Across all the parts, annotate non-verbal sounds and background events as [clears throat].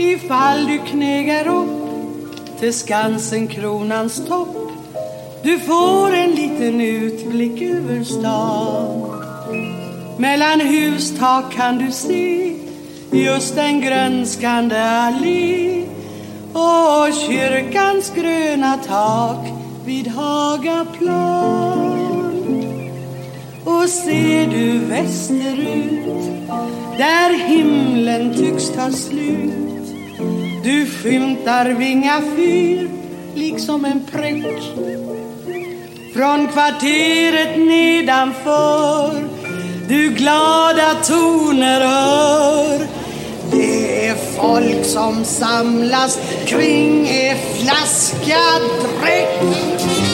Ifall du knegar upp till Skansen kronans topp Du får en liten utblick över stan. Mellan hustak kan du se just en grönskande allé och kyrkans gröna tak vid Hagaplan. Och ser du västerut där himlen tycks ta slut du skymtar Vinga fyr liksom en prick Från kvarteret nedanför Du glada toner hör. Det är folk som samlas kring en flaska dräkt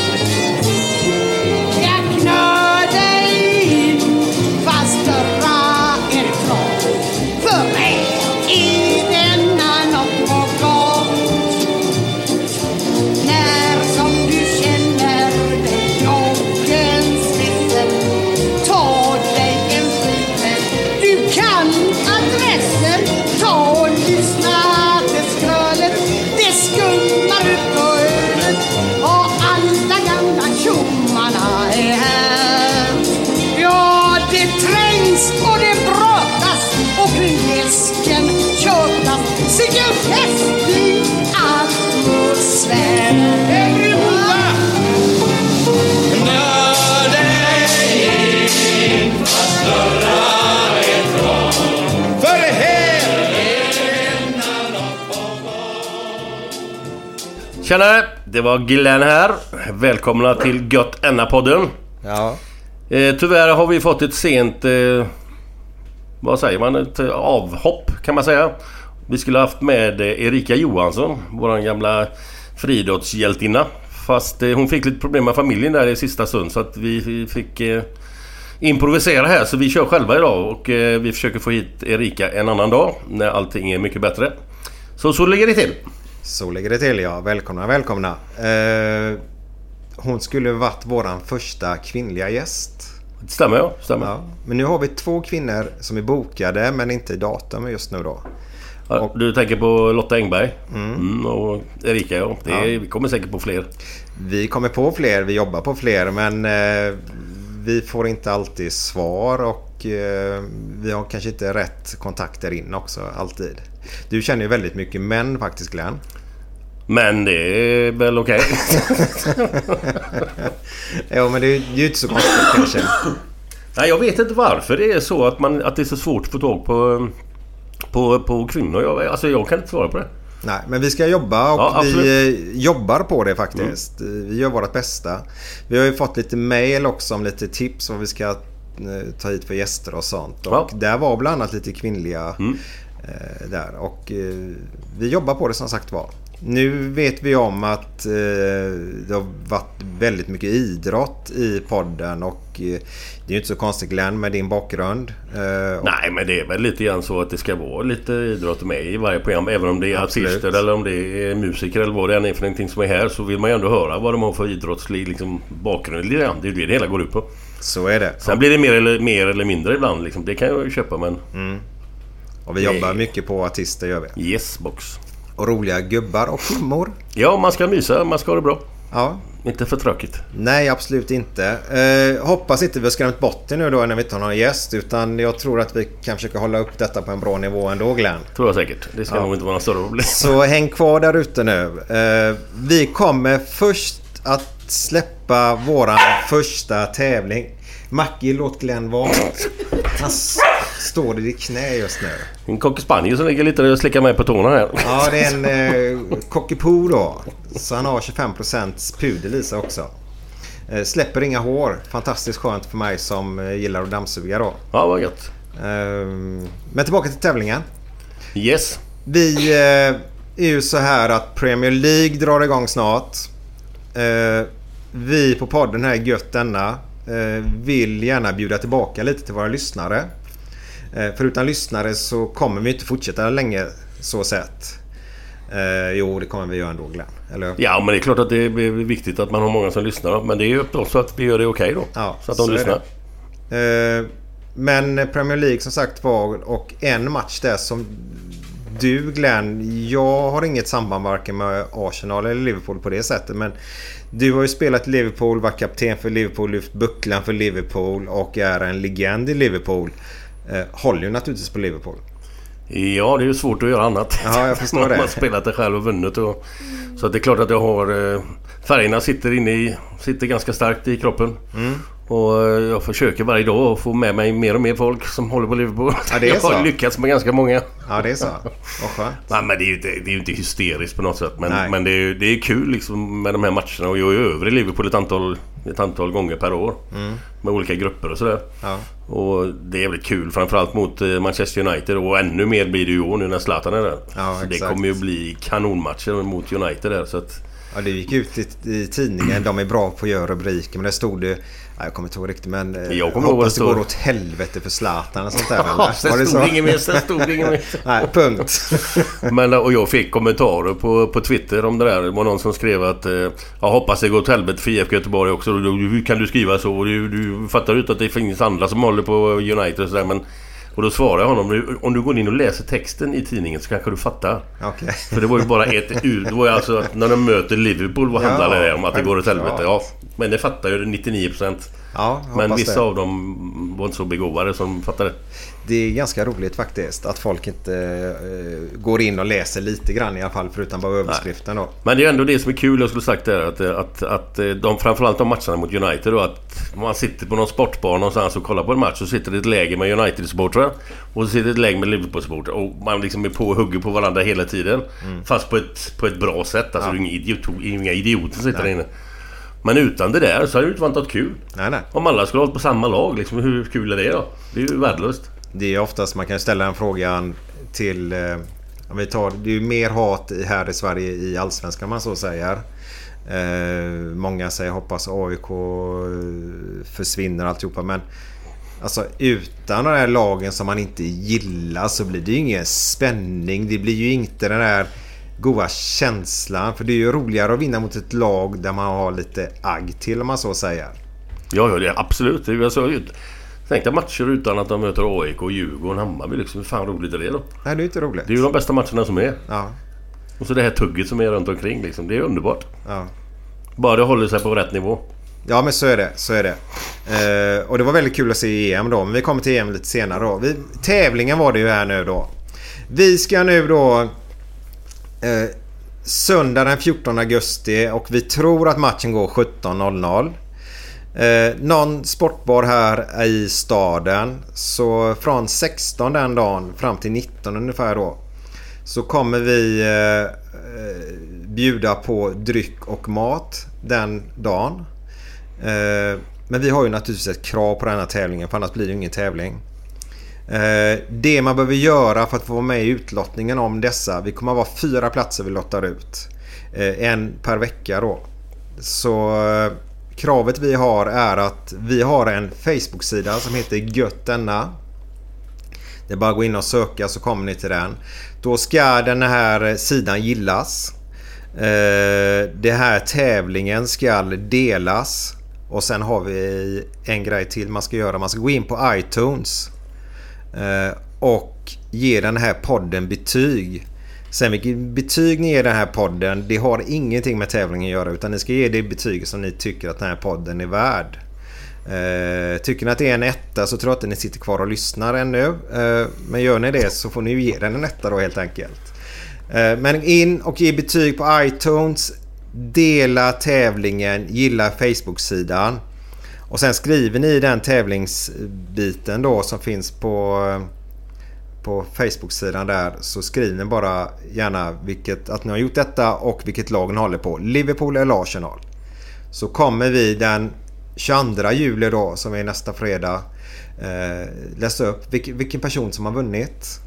Tjenare! Det var Glenn här. Välkomna till Gött Enna-podden. Ja, Eh, tyvärr har vi fått ett sent... Eh, vad säger man? Ett eh, avhopp kan man säga. Vi skulle haft med Erika Johansson, vår gamla friidrottshjältinna. Fast eh, hon fick lite problem med familjen där i sista stund så att vi fick eh, improvisera här. Så vi kör själva idag och vi försöker få hit Erika en annan dag när allting är mycket bättre. Så så ligger det till. Så ligger det till ja. Välkomna, välkomna. Eh, hon skulle varit våran första kvinnliga gäst. Det stämmer ja. Stämmer. Ja. Men nu har vi två kvinnor som är bokade men inte i datum just nu då. Ja, du tänker på Lotta Engberg mm. och Erika ja. Det är, Ja. Vi kommer säkert på fler. Vi kommer på fler, vi jobbar på fler men eh, vi får inte alltid svar och eh, vi har kanske inte rätt kontakter in också alltid. Du känner ju väldigt mycket män faktiskt Glenn. Men det är väl okej. [laughs] ja men det är ju inte så konstigt kanske. Nej, jag vet inte varför det är så att, man, att det är så svårt att få tag på, på, på kvinnor. Jag, alltså jag kan inte svara på det. Nej, men vi ska jobba och Ja, vi eh, jobbar på det faktiskt. Vi gör vårt bästa. Vi har ju fått lite mail också om lite tips vad vi ska eh, ta hit för gäster och sånt. Och Ja. Mm. där var bland annat lite kvinnliga eh, där. Och eh, vi jobbar på det som sagt var. Nu vet vi om att eh, det har varit väldigt mycket idrott i podden och eh, det är ju inte så konstigt Glenn med din bakgrund. Eh, Nej men det är väl lite grann så att det ska vara lite idrott med i varje program. Även om det är Absolut. artister eller om det är musiker eller vad det än är för någonting som är här. Så vill man ju ändå höra vad de har för idrottslig liksom, bakgrund. Det är ju det det hela går ut på. Så är det. Sen blir det mer eller, mer eller mindre ibland. Liksom. Det kan jag ju köpa men... Och vi jobbar mycket på artister gör vi. Yes box. Och roliga gubbar och gummor. Ja, man ska mysa. Man ska ha det bra. Ja, Inte för tråkigt. Nej, absolut inte. Eh, hoppas inte vi har skrämt bort det nu då när vi inte har någon gäst. Utan jag tror att vi kan försöka hålla upp detta på en bra nivå ändå Glenn. Tror jag säkert. Det ska Ja. nog inte vara några större problem. Så häng kvar där ute nu. Eh, vi kommer först att släppa våran första tävling. Mackie, låt Glenn vara. Står i ditt knä just nu. En cocker som ligger lite och slickar mig på tårna här. Ja, det är en eh, cockapoo då. Så han har 25% pudel i sig också. Eh, släpper inga hår. Fantastiskt skönt för mig som eh, gillar att dammsuga då. Ja, vad gött. Ehm, Men tillbaka till tävlingen. Yes. Vi eh, är ju så här att Premier League drar igång snart. Eh, Vi på podden här Gött denna eh, vill gärna bjuda tillbaka lite till våra lyssnare. Eh, För utan lyssnare så kommer vi inte fortsätta länge så sett. Eh, Jo, det kommer vi göra ändå Glenn. Eller? Ja, men det är klart att det är viktigt att man har många som lyssnar. Men det är ju upp till oss att vi gör det okej då. Ja, så att de så lyssnar. Eh, Men Premier League som sagt var och en match där som du Glenn, jag har inget samband varken med Arsenal eller Liverpool på det sättet. Men du har ju spelat Liverpool, varit kapten för Liverpool, lyft bucklan för Liverpool och är en legend i Liverpool. Eh, håller ju naturligtvis på Liverpool. Ja, det är ju svårt att göra annat. Ja, jag förstår [laughs] Man det. har spelat det själv och vunnit. Och, så att det är klart att jag har... eh, Färgerna sitter inne i... Sitter ganska starkt i kroppen. Mm. Och eh, jag försöker varje dag att få med mig mer och mer folk som håller på Liverpool. Ja, det är [laughs] jag har så. lyckats med ganska många. Ja, det är så. Vad skönt. [laughs] Nej, men det är ju inte, det är ju inte hysteriskt på något sätt. Nej. Men, men det, är, det är kul liksom med de här matcherna. Och jag är över i Liverpool ett antal, ett antal gånger per år. Med olika grupper och sådär. Mm. Ja. Och det är jävligt kul. Framförallt mot eh, Manchester United. Och ännu mer blir det ju i år nu när Zlatan är där. Ja, så det kommer ju bli kanonmatcher mot United där. Så att, Ja, det gick ut i, i tidningen. De är bra på att göra rubriker. Men det stod det... Ja, jag kommer inte ihåg riktigt men... eh, Jag kommer hoppas det går åt helvete för Zlatan och sånt där. [laughs] Ja, eller? sen Var det stod inget mer. Sen stod inget mer. [laughs] Nej, punkt. [laughs] Men, och jag fick kommentarer på, på Twitter om det där. Det var någon som skrev att eh, jag hoppas det går åt helvete för IFK Göteborg också. Hur kan du skriva så? Du, du fattar ut att det finns andra som håller på United och sådär. Men, och då svarade jag honom. Om du går in och läser texten i tidningen så kanske du fattar. Okej. För det var ju bara ett ur. Det var ju alltså när de möter Liverpool vad Ja, handlar det om? Att det går åt helvete. Ja, men det fattar ju 99%. Ja, Men vissa det. av dem var inte så begåvade som fattade. Det är ganska roligt faktiskt att folk inte eh, går in och läser lite grann i alla fall förutom bara överskriften då. Men det är ändå det som är kul jag skulle sagt där att, att, att eh, de, framförallt de matcherna mot United då att man sitter på någon sportbar någonstans och kollar på en match och sitter det ett läge med United-supportrar och så sitter det ett läge med Liverpool-supportrar och man liksom är på och hugger på varandra hela tiden. Fast på ett, på ett bra sätt. Alltså det är inga, idiot, inga idioter som sitter där inne. Men utan det där så hade det inte varit något kul. Nej, nej. Om alla skulle ha hållit på samma lag liksom, hur kul är det då? Det är ju värdelöst. Det är oftast man kan ställa den frågan till... Eh, om vi tar, det är ju mer hat här i Sverige i Allsvenskan om man så säger. Eh, många säger hoppas AIK eh, försvinner alltihopa men Alltså utan de här lagen som man inte gillar så blir det ju ingen spänning. Det blir ju inte den där goda känslan. För det är ju roligare att vinna mot ett lag där man har lite agg till om man så säger. Ja, ja det är absolut. Det är, alltså, tänk dig matcher utan att de möter AIK, Djurgården, Hammarby. Liksom. Hur fan roligt är det då? Nej, det är inte roligt. Det är ju de bästa matcherna som är. Ja, Och så det här tugget som är runt omkring liksom. Det är underbart. ja. Bara det håller sig på rätt nivå. Ja men så är det. Så är det. Eh, och det var väldigt kul att se EM då. Men vi kommer till EM lite senare då. Vi, tävlingen var det ju här nu då. Vi ska nu då... Eh, söndag den 14 augusti och vi tror att matchen går 17.00. Eh, någon sportbar här i staden. Så från 16 den dagen fram till 19 ungefär då. Så kommer vi eh, eh, bjuda på dryck och mat den dagen. Eh, men vi har ju naturligtvis ett krav på den här tävlingen för annars blir det ju ingen tävling. Eh, det man behöver göra för att få vara med i utlottningen om dessa. Vi kommer att vara fyra platser vi lottar ut. Eh, en per vecka då. Så eh, kravet vi har är att vi har en Facebook-sida som heter Gött denna. Det är bara att gå in och söka så kommer ni till den. Då ska den här sidan gillas. Det här tävlingen ska delas. Och sen har vi en grej till man ska göra. Man ska gå in på iTunes. Eh, och ge den här podden betyg. Sen vilket betyg ni ger den här podden, det har ingenting med tävlingen att göra. Utan ni ska ge det betyg som ni tycker att den här podden är värd. Eh, tycker ni att det är en etta så tror jag inte ni sitter kvar och lyssnar ännu. Eh, men gör ni det så får ni ju ge den en etta då helt enkelt. Eh, men in och ge betyg på iTunes. Dela tävlingen, gilla Facebook-sidan. Och sen skriver ni den tävlingsbiten då som finns på, på Facebook-sidan där. Så skriver ni bara gärna vilket, att ni har gjort detta och vilket lag ni håller på. Liverpool eller Arsenal. Så kommer vi den 22 juli då som är nästa fredag eh, läsa upp vilken, vilken person som har vunnit.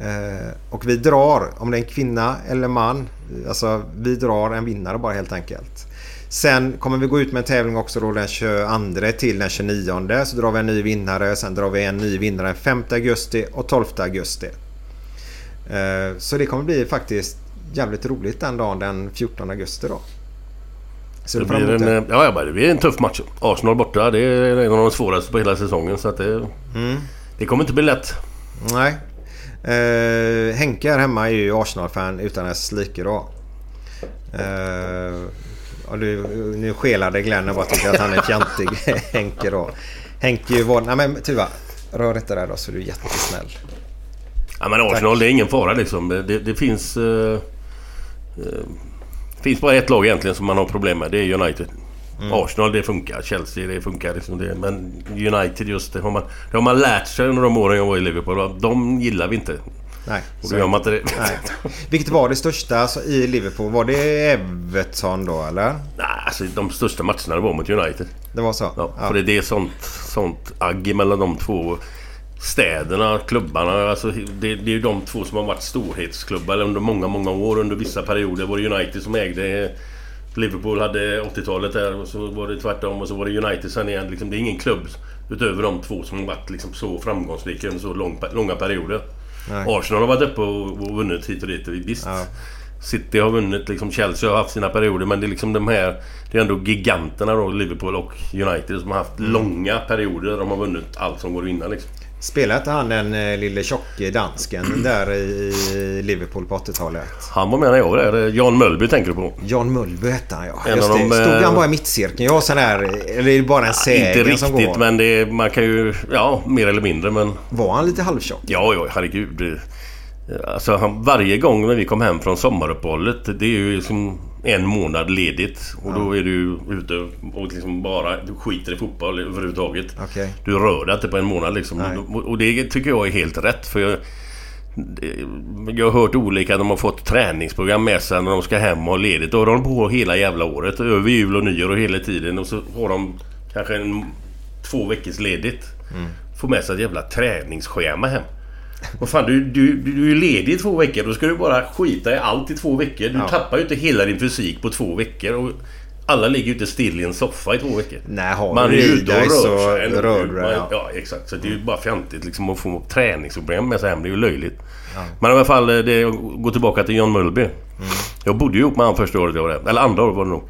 Eh, och vi drar, om det är en kvinna eller man, alltså vi drar en vinnare bara helt enkelt. Sen kommer vi gå ut med en tävling också då den 22 till den 29. Så drar vi en ny vinnare. Sen drar vi en ny vinnare den 5 augusti och 12 augusti. Eh, så det kommer bli faktiskt jävligt roligt den dagen den 14 augusti då. Så Det blir, en, eh, ja, det blir en tuff match. Arsenal borta, det är en av de svåraste på hela säsongen. Så att det, Mm. det kommer inte bli lätt. Nej. Eh, Henke här hemma är ju Arsenal-fan utan dess like då. Eh, och nu, nu skelade Glenn och bara tycker att han är fjantig [laughs] Henke då. Henke var... Nej men Tuva. Rör inte där då så du är jättesnäll. Ja, men Arsenal, det är ingen fara liksom. Det, det finns... Uh, finns bara ett lag egentligen som man har problem med. Det är United. Mm. Arsenal det funkar. Chelsea det funkar. Liksom det. Men United just det har, man, det har man lärt sig under de åren jag var i Liverpool. De gillar vi inte. Nej. Och då gör man inte det. Nej. Vilket var det största alltså, i Liverpool? Var det Everton då eller? Nej, alltså de största matcherna var mot United. Det var så? Ja, För det är sånt, sånt agg mellan de två städerna, klubbarna. Alltså, det, det är ju de två som har varit storhetsklubbar under många, många år. Under vissa perioder var det United som ägde Liverpool hade 80-talet där och så var det tvärtom och så var det United sen igen. Liksom, det är ingen klubb utöver de två som har varit liksom, så framgångsrika under så lång, långa perioder. Nej. Arsenal har varit uppe och, och vunnit hit och dit. Visst. Ja. City har vunnit, liksom Chelsea har haft sina perioder men det är liksom de här... Det är ändå giganterna då, Liverpool och United som har haft Mm. långa perioder där de har vunnit allt som går att vinna liksom. Spelade inte han den eh, lille tjocke dansken [clears throat] där i Liverpool på 80-talet? Han var med när jag var där. Jan Mölby tänker du på? John Mulby hette han ja. En Just det. de, Stod eh, han bara i mittcirkeln? Jag har sån här... Eller är det bara en sägen Inte som riktigt går? men det man kan ju... Ja, mer eller mindre men... Var han lite halvtjock? Ja, ja, herregud. Alltså han, varje gång när vi kom hem från sommaruppehållet Det är ju liksom en månad ledigt och då är du ute och liksom bara du skiter i fotboll överhuvudtaget. Okej. Du rör dig inte på en månad liksom. Nej. Och, det tycker jag är helt rätt för jag, jag har hört olika, de har fått träningsprogram med sig när de ska hem och ha ledigt. Då har de på hela jävla året. Över jul och nyår och hela tiden. Och så har de kanske en, två veckors ledigt. Får med sig ett jävla träningsschema hem. Vad fan, du, du, du är ju ledig i två veckor. Då ska du bara skita i allt i två veckor. Du Ja. tappar ju inte hela din fysik på två veckor. Och alla ligger ju inte still i en soffa i två veckor. Nej, har Man är ute och rör sig. ändå. rör Man- ja. Ja, exakt. Så det är ju bara fjantigt liksom att få träningsproblem med sig hem. Det är ju löjligt. Men i alla fall, eh, det, gå tillbaka till John Mulby. Mm. Jag bodde ju ihop med han första året jag var där. Eller andra året var det nog.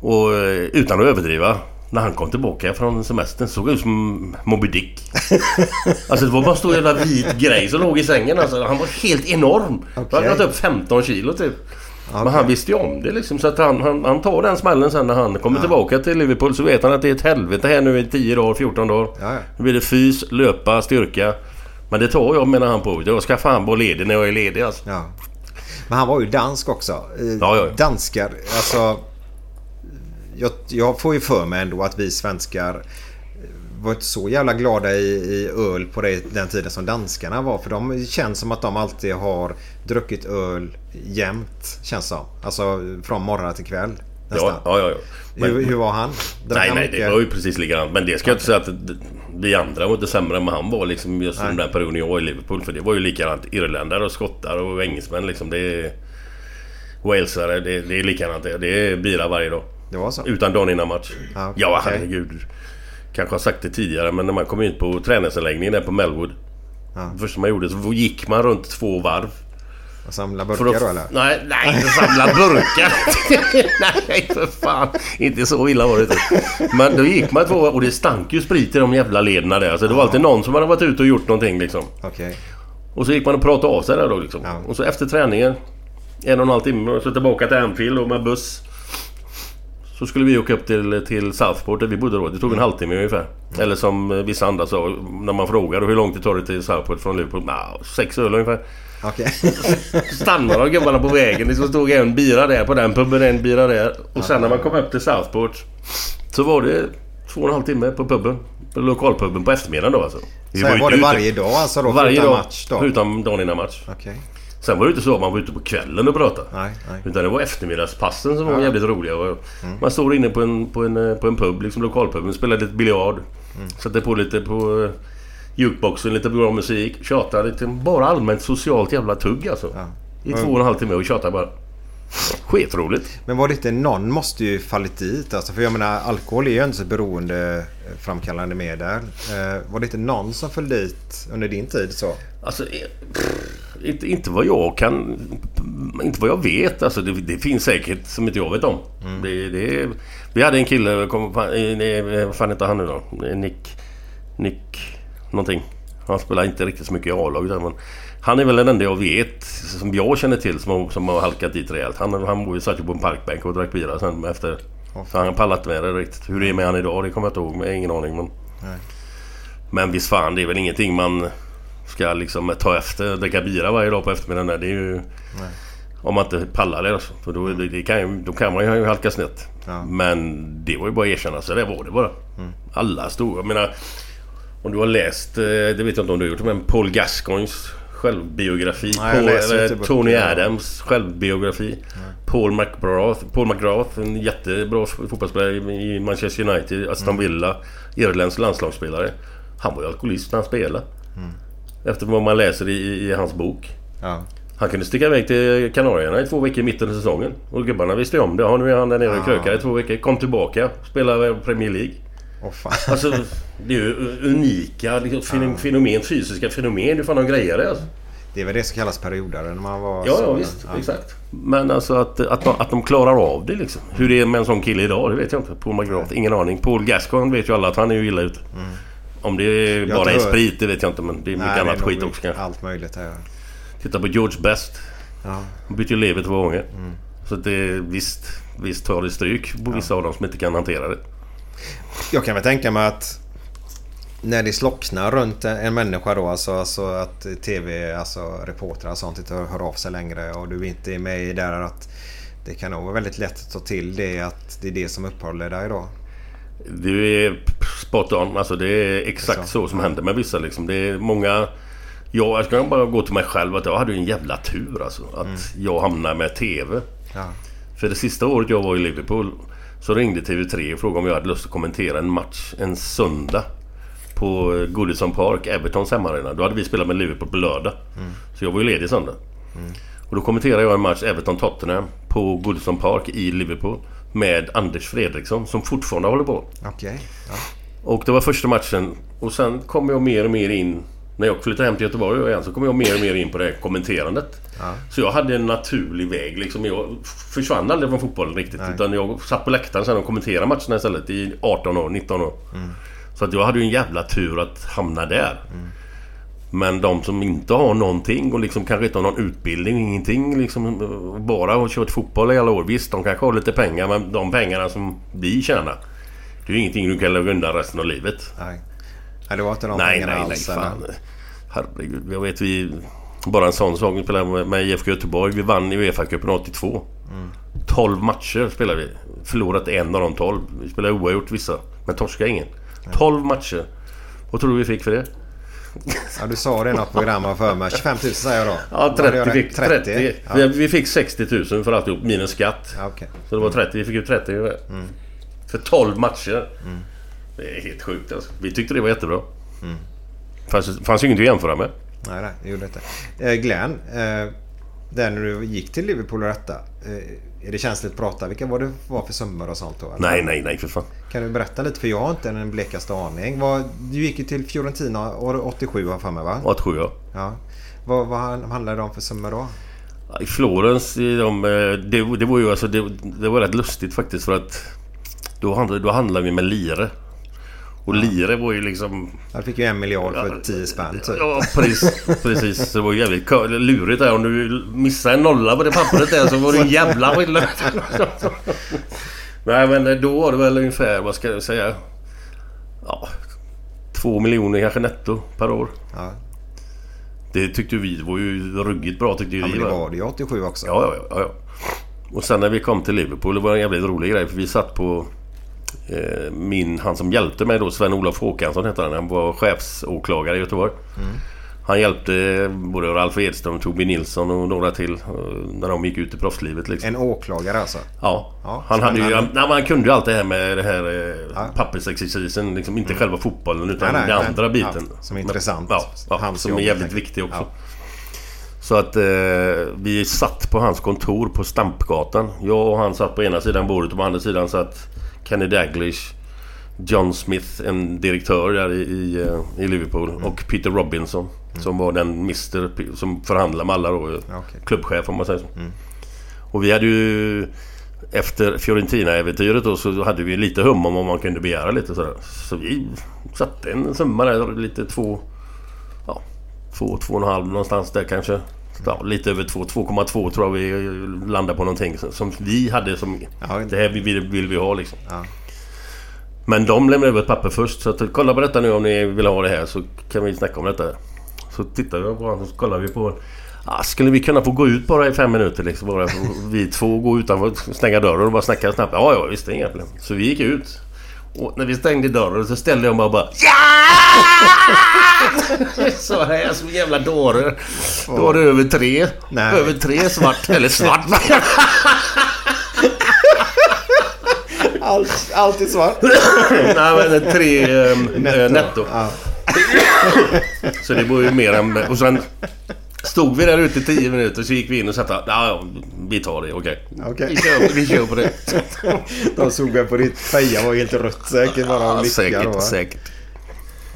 Och eh, utan att överdriva. När han kom tillbaka från semestern såg jag ut som Moby Dick. [laughs] Alltså det var bara en stor jävla vit grej som låg i sängen. Alltså, han var helt enorm. Han hade gått upp 15 kilo typ. Men han visste ju om det liksom. Så att han, han, han tar den smällen sen när han kommer tillbaka till Liverpool. Så vet han att det är ett helvete här nu i 10 dagar, 14 dagar. Ja, ja. Nu blir det fys, löpa, styrka. Men det tar jag menar han på. Jag ska fan vara ledig när jag är ledig alltså. Ja. Men han var ju dansk också. Eh, Ja, ja. Danskar, alltså... Jag, jag får ju för mig ändå att vi svenskar eh, var inte så jävla glada i, i öl på det, den tiden som danskarna var. För de känns som att de alltid har druckit öl jämt. Känns som. Alltså från morgon till kväll. Nästan. Ja, ja, ja. Men- hur, hur var han? Drack Nej, han nej, mycket? det var ju precis likadant. Men det ska jag inte säga att vi andra var inte sämre än vad han var liksom just den där perioden jag var i Liverpool. För det var ju likadant. Irländare och skottar och engelsmän liksom. Det, Walesare, det, det är likadant. Det är bira varje dag. Det var så? Utan dagen innan match. Ja, okej. Ja, herregud. Kanske har sagt det tidigare men när man kom ut på träningsanläggningen där på Melwood. Ja. Det första man gjorde så gick man runt två varv. Och samla burkar att- då eller? Nej, nej, inte samla burkar. [laughs] nej, för fan. Inte så illa var det inte. Men då gick man två varv och det stank ju sprit i de jävla lederna där. Så det var alltid någon som hade varit ute och gjort någonting liksom. Okej. Och så gick man och pratade av sig där då liksom. Ja. Och så efter träningen, en och en halv timme, så tillbaka till Anfield och med buss. Så skulle vi åka upp till, till Southport där vi bodde då. Det tog en halvtimme ungefär. Eller som eh, vissa andra sa, när man frågade hur långt det tar det till Southport från Liverpool. Nah, sex öl ungefär. Okej. [laughs] Stannade de gubbarna på vägen. Det stod en bira där på den puben, en bira där. Och sen när man kom upp till Southport så var det två och en halv timme på puben. På lokalpuben på eftermiddagen då alltså. Vi Så ju var det varje dag alltså då? Varje dag. match då? Förutom dagen innan match. Okej. Sen var det inte så att man var ute på kvällen och pratade. Nej, nej. Utan det var eftermiddagspassen som var jävligt roliga. Och Man stod inne på en, på en, eh, på en pub, liksom lokalpuben, spelade lite biljard. Satte på lite på eh, jukeboxen, lite bra musik. Tjatade lite. Bara allmänt socialt jävla tugg alltså. Ja. I två och en halv timme och tjatade bara. Skitroligt. Men var det inte någon måste ju fallit dit alltså? För jag menar alkohol är ju inte så beroendeframkallande medel. Eh, var det inte någon som föll dit under din tid så? Alltså, eh, inte, inte vad jag kan... Inte vad jag vet. Alltså, det, det finns säkert som inte jag vet om. Det, det, vi hade en kille, kom, eh, vad fan heter han nu då? Nick... Nick... Någonting. Han spelar inte riktigt så mycket i A-laget men... Han är väl den enda jag vet, som jag känner till, som har, som har halkat dit rejält. Han, han bor ju- satt ju på en parkbänk och drack bira sen efter... Så han har pallat med det riktigt. Hur det är med han idag, det kommer jag inte ihåg. Jag har ingen aning. Men, Nej. men visst fan, det är väl ingenting man ska liksom ta efter. Dricka bira varje dag på eftermiddagen. där, Det är ju... Om man inte pallar det alltså. För då, det, det kan, då kan man ju halka snett. Ja. Men det var ju bara att erkänna. Så det var det bara. Alla stod... Jag menar... Om du har läst, eh, det vet jag inte om du har gjort, men Paul Gascoignes självbiografi. Nej, Paul, eller. Tony Adams självbiografi. Paul McGrath, Paul McGrath, en jättebra fotbollsspelare i Manchester United, Aston Mm. Villa, irländsk landslagsspelare. Han var ju alkoholist när han spelade. Mm. Efter vad man läser i, i hans bok. Ja. Han kunde sticka iväg till Kanarierna i två veckor i mitten av säsongen. Och gubbarna visste om det. Ja, nu är han där nere och krökar i två veckor. Kom tillbaka. Spelar Premier League. Fan. Alltså, det är ju unika liksom, fenom- fenomen, fysiska fenomen. Hur fan de grejer det alltså. Det är väl det som kallas perioder när man var Ja, så- ja visst. Exakt. Men alltså att, att, de, att de klarar av det liksom. Hur det är med en sån kille idag, det vet jag inte. Paul McGrath, ingen aning. Paul Gascoigne vet ju alla att han är ju illa ute. Om det är Mm. Jag bara är sprit, det vet jag inte. Men det är mycket Nej, är annat nog skit också kanske. Allt möjligt här. Titta på George Best. Ja. Han bytte ju lever två gånger. Mm. Så det visst, visst tar det stryk på vissa av dem som inte kan hantera det. Jag kan väl tänka mig att när det slocknar runt en människa då, alltså, alltså att TV, alltså reportrar och sånt inte hör av sig längre och du inte är med i där att det kan nog vara väldigt lätt att ta till det att det är det som uppehåller dig då. Du är spot on. Alltså det är exakt Så. så som händer med vissa liksom. Det är många... Jag, jag ska bara gå till mig själv att jag hade en jävla tur alltså. Att jag hamnade med TV. Ja. För det sista året jag var i Liverpool så ringde TV3 och frågade om jag hade lust att kommentera en match en söndag. På eh, Goodison Park, Evertons hemmaarena. Då hade vi spelat med Liverpool på lördag. Så jag var ju ledig söndag. Och då kommenterade jag en match Everton-Tottenham på Goodison Park i Liverpool. Med Anders Fredriksson som fortfarande håller på. Okej. Ja. Och det var första matchen. Och sen kom jag mer och mer in... När jag flyttade hem till Göteborg igen så kom jag mer och mer in på det här kommenterandet. Så jag hade en naturlig väg liksom. Jag försvann aldrig från fotbollen riktigt. Utan jag satt på läktaren sen och kommenterade matcherna istället i 18 år, 19 år. Så att jag hade ju en jävla tur att hamna där. Men de som inte har någonting och liksom kanske inte har någon utbildning, ingenting liksom. Bara har kört fotboll i alla år. Visst, de kanske har lite pengar men de pengarna som vi tjänar. Det är ju ingenting du kan lägga undan resten av livet. Nej. Nej, det var inte de Nej, pengarna nej, nej. alls. Fan. Herregud. Jag vet vi... Bara en sån sak. Vi spelade med- IFK Göteborg. Vi vann i Uefa-cupen 82. 12 matcher spelade vi. Förlorat en av de 12. Vi spelade oavgjort vissa. Men torskade ingen. 12 matcher. Vad tror du vi fick för det? Ja, du sa det i något program för mig. 25 000 säger jag då. Ja, Vad hade jag 30 rätt? fick 30. Ja. Vi, vi fick 60 000 för alltihop minus skatt. Ja, okej. Så det var 30. Vi fick ut 30 ungefär. För 12 matcher. Det är helt sjukt alltså. Vi tyckte det var jättebra. Fanns, fanns ju inget att jämföra med. Nej, nej, det gjorde inte. Eh, Glenn, eh, Där när du gick till Liverpool och detta. eh, Är det känsligt att prata? Vilka var det var för summor och sånt då? eller? Nej, nej, nej för fan. Kan du berätta lite? För jag har inte den blekaste aning. Vad, du gick ju till Fiorentina år 87 har för mig va? 87 ja. Ja. Vad, vad handlar det om för summor då? I Florens, de, eh, det, det var ju alltså, det, det var rätt lustigt faktiskt för att då handlade, då handlade vi med lire. Och lire var ju liksom... Jag fick ju en miljard för 10 spänn typ. Ja, precis. precis. Det var jävligt kö- lurigt där. Om du missade en nolla på det pappret där så var det en jävla skillnad. Nej men då var det väl ungefär, vad ska jag säga? Ja, två miljoner kanske netto per år. Ja. Det tyckte vi det var ju ruggigt bra tyckte Ja, vi. men det va? var det ju 87 också. Ja, ja, ja, ja. Och sen när vi kom till Liverpool, det var en jävligt rolig grej för vi satt på min, han som hjälpte mig då, Sven-Olof Håkansson hette han. Han var chefsåklagare i Göteborg. Han hjälpte både Ralf Edström, Tobbe Nilsson och några till eh, när de gick ut i proffslivet. Liksom. En åklagare alltså. Ja, Ja, han, hade ju, han han, hade- nej, men han kunde ju allt det här med det här eh, Ja. pappersexercisen. Liksom, inte själva fotbollen utan Nej, nej, den andra biten. Ja, som är intressant. Ja, ja, som är jävligt viktig också. Så att eh, vi satt på hans kontor på Stampgatan. Jag och han satt på ena sidan bordet och på andra sidan satt Kenny Daglish, John Smith, en direktör där i, i, eh, i Liverpool Mm. och Peter Robinson som var den P- som förhandlade med alla då. okej. Mm. Klubbchef om man säger så. Och vi hade ju efter Fiorentina-äventyret då så hade vi lite hum om vad man kunde begära lite sådär. Så vi satte en summa där, lite två... Ja, två, två och en halv någonstans där kanske. Ja, lite över två, 2,2 tror jag vi landade på någonting som- vi hade som... Ja. Det här vill, vill vi ha liksom. Ja. Men de lämnade över ett papper först. Så att, kolla på detta nu om ni vill ha det här så kan vi snacka om detta. Så tittar jag på honom och så kollar vi på... Ah, skulle vi kunna få gå ut bara i fem minuter liksom? Bara vi två gå utanför, stänga dörren och bara snacka snabbt. Ja, ja visst, det är inga problem. Så vi gick ut. Och när vi stängde dörren så ställde jag mig och bara Ja! [laughs] Så här som en jävla dåre. Då var det över tre. Nej. Över tre svart. Eller svart. Allt, allt är svart. Nej men tre eh, netto. netto. Ja. Så det var ju mer än... Och sen stod vi där ute i tio minuter så gick vi in och satte... Ja, ja, vi tar det. Okej. Okej. Vi, kör, vi kör på det. [laughs] De såg väl på ditt feja var helt rött säkert. Bara Ja, lycka då, säkert, säkert.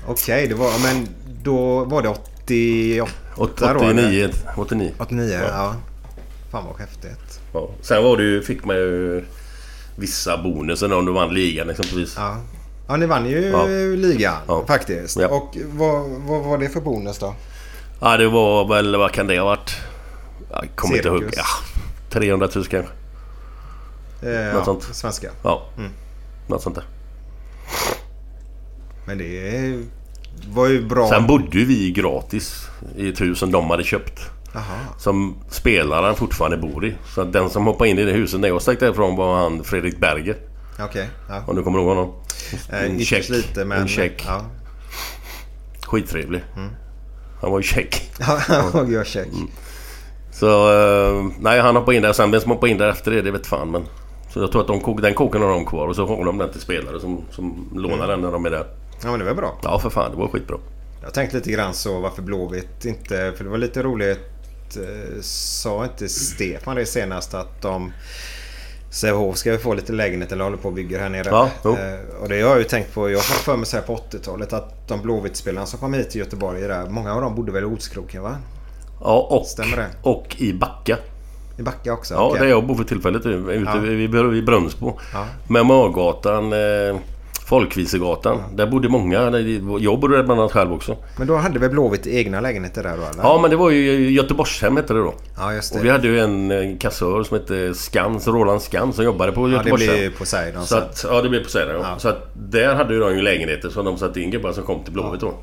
Okej, det var... Men då var det 88 Åt- då, eller? 89. 89. 89, ja. Fan vad häftigt. Ja. Sen var det ju, fick man ju vissa bonusar om du vann ligan exempelvis. Ja. Ja, ni vann ju Ja. ligan Ja. faktiskt. Ja. Och vad, vad var det för bonus då? Ja, det var väl... Vad kan det ha varit? Jag kommer inte ihåg. Cirkus. Ja, 300 000 kanske. Eh, ja, sånt. Svenska. Ja. Mm. Något sånt där. Men det var ju bra. Sen bodde ju vi gratis i ett hus som de hade köpt. Jaha. Som spelaren fortfarande bor i. Så den som hoppade in i det huset när jag stack därifrån var han Fredrik Berger. Okej. Ja. Om du kommer ihåg honom. Eh, En ytterst check. lite men... En check. Ja. Skittrevlig. Mm. Han var ju check. Ja, [laughs] gör check. Mm. Så eh, nej han hoppade in där. Sen vem som hoppade in där efter det, det vet fan men. Så jag tror att de kok, den koken har de kvar och så har de den till spelare som, som lånar Mm. den när de är där. Ja, men det var bra. Ja för fan det var skitbra. Jag tänkte lite grann så varför Blåvitt inte... För det var lite roligt. eh, Sa inte Stefan det senast att de... Sävehof ska få lite lägenhet eller håller på och bygger här nere. Ja, jo. Eh, och det har jag ju tänkt på. Jag har för mig så här på 80-talet att de Blåvitt-spelarna som kom hit till Göteborg. Där, många av dem bodde väl i Otskroken va? Ja och, Stämmer det? och i Backa. I Backa också? Ja Okej. där jag bor för tillfället. Ute Ja. vid Brunnsbo. Ja. Med Mörgatan, eh, Folkvisegatan. Där bodde många. Jag bodde där bland annat själv också. Men då hade väl Blåvitt egna lägenheter där då eller? Ja men det var ju Göteborgshem hette det då. Ja, just det. Och vi hade ju en eh, kassör som hette Skans, Roland Skans som jobbade på ja, det Göteborgshem. blir Poseidon Så att, ja det blev på Sälen. Ja. Så att där hade ju de ju lägenheter som de satte in gubbar som kom till Blåvitt då. Mm.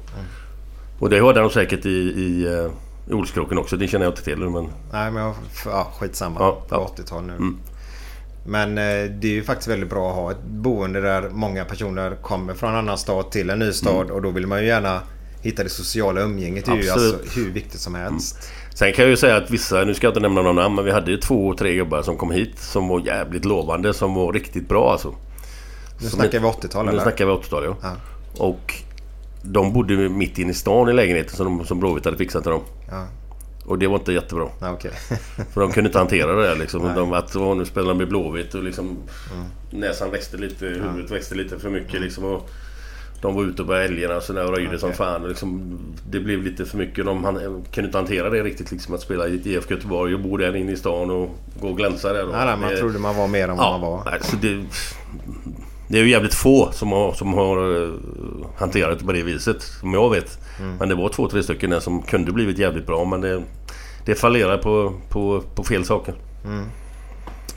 Och det hade de säkert i, i, i Olskroken också. Det känner jag inte till men... Nej men ja, skitsamma. Ja, ja. Mm. 80-tal nu. Men eh, det är ju faktiskt väldigt bra att ha ett boende där många personer kommer från en annan stad till en ny stad. Och då vill man ju gärna hitta det sociala umgänget. Det är ju Mm. Alltså hur viktigt som helst. Sen kan jag ju säga att vissa, nu ska jag inte nämna någon namn, men vi hade ju två, tre gubbar som kom hit som var jävligt lovande, som var riktigt bra alltså. Nu Som snackar vi 80-tal Nu eller? snackar vi 80-tal ja. Ja. Och de bodde mitt inne i stan i lägenheten som, de, som Blåvitt hade fixat till dem. Ja. Och det var inte jättebra. Ja, okej. För de kunde inte hantera det liksom. De, att åh, nu spelar de med Blåvitt och liksom näsan växte lite, huvudet växte lite för mycket liksom. Och de var ute på älgarna och sådär röjde som Okej. fan. Och liksom, det blev lite för mycket. De han, kunde inte hantera det riktigt liksom. Att spela i IFK Göteborg och bo där inne i stan och gå och glänsa där. Nej, nej, man det- trodde man var mer än vad Ja, man var. nej, så det, det är ju jävligt få som har, som har eh, hanterat det på det viset. Som jag vet. Mm. Men det var två, tre stycken där som kunde blivit jävligt bra. Men det, det fallerar på, på, på fel saker.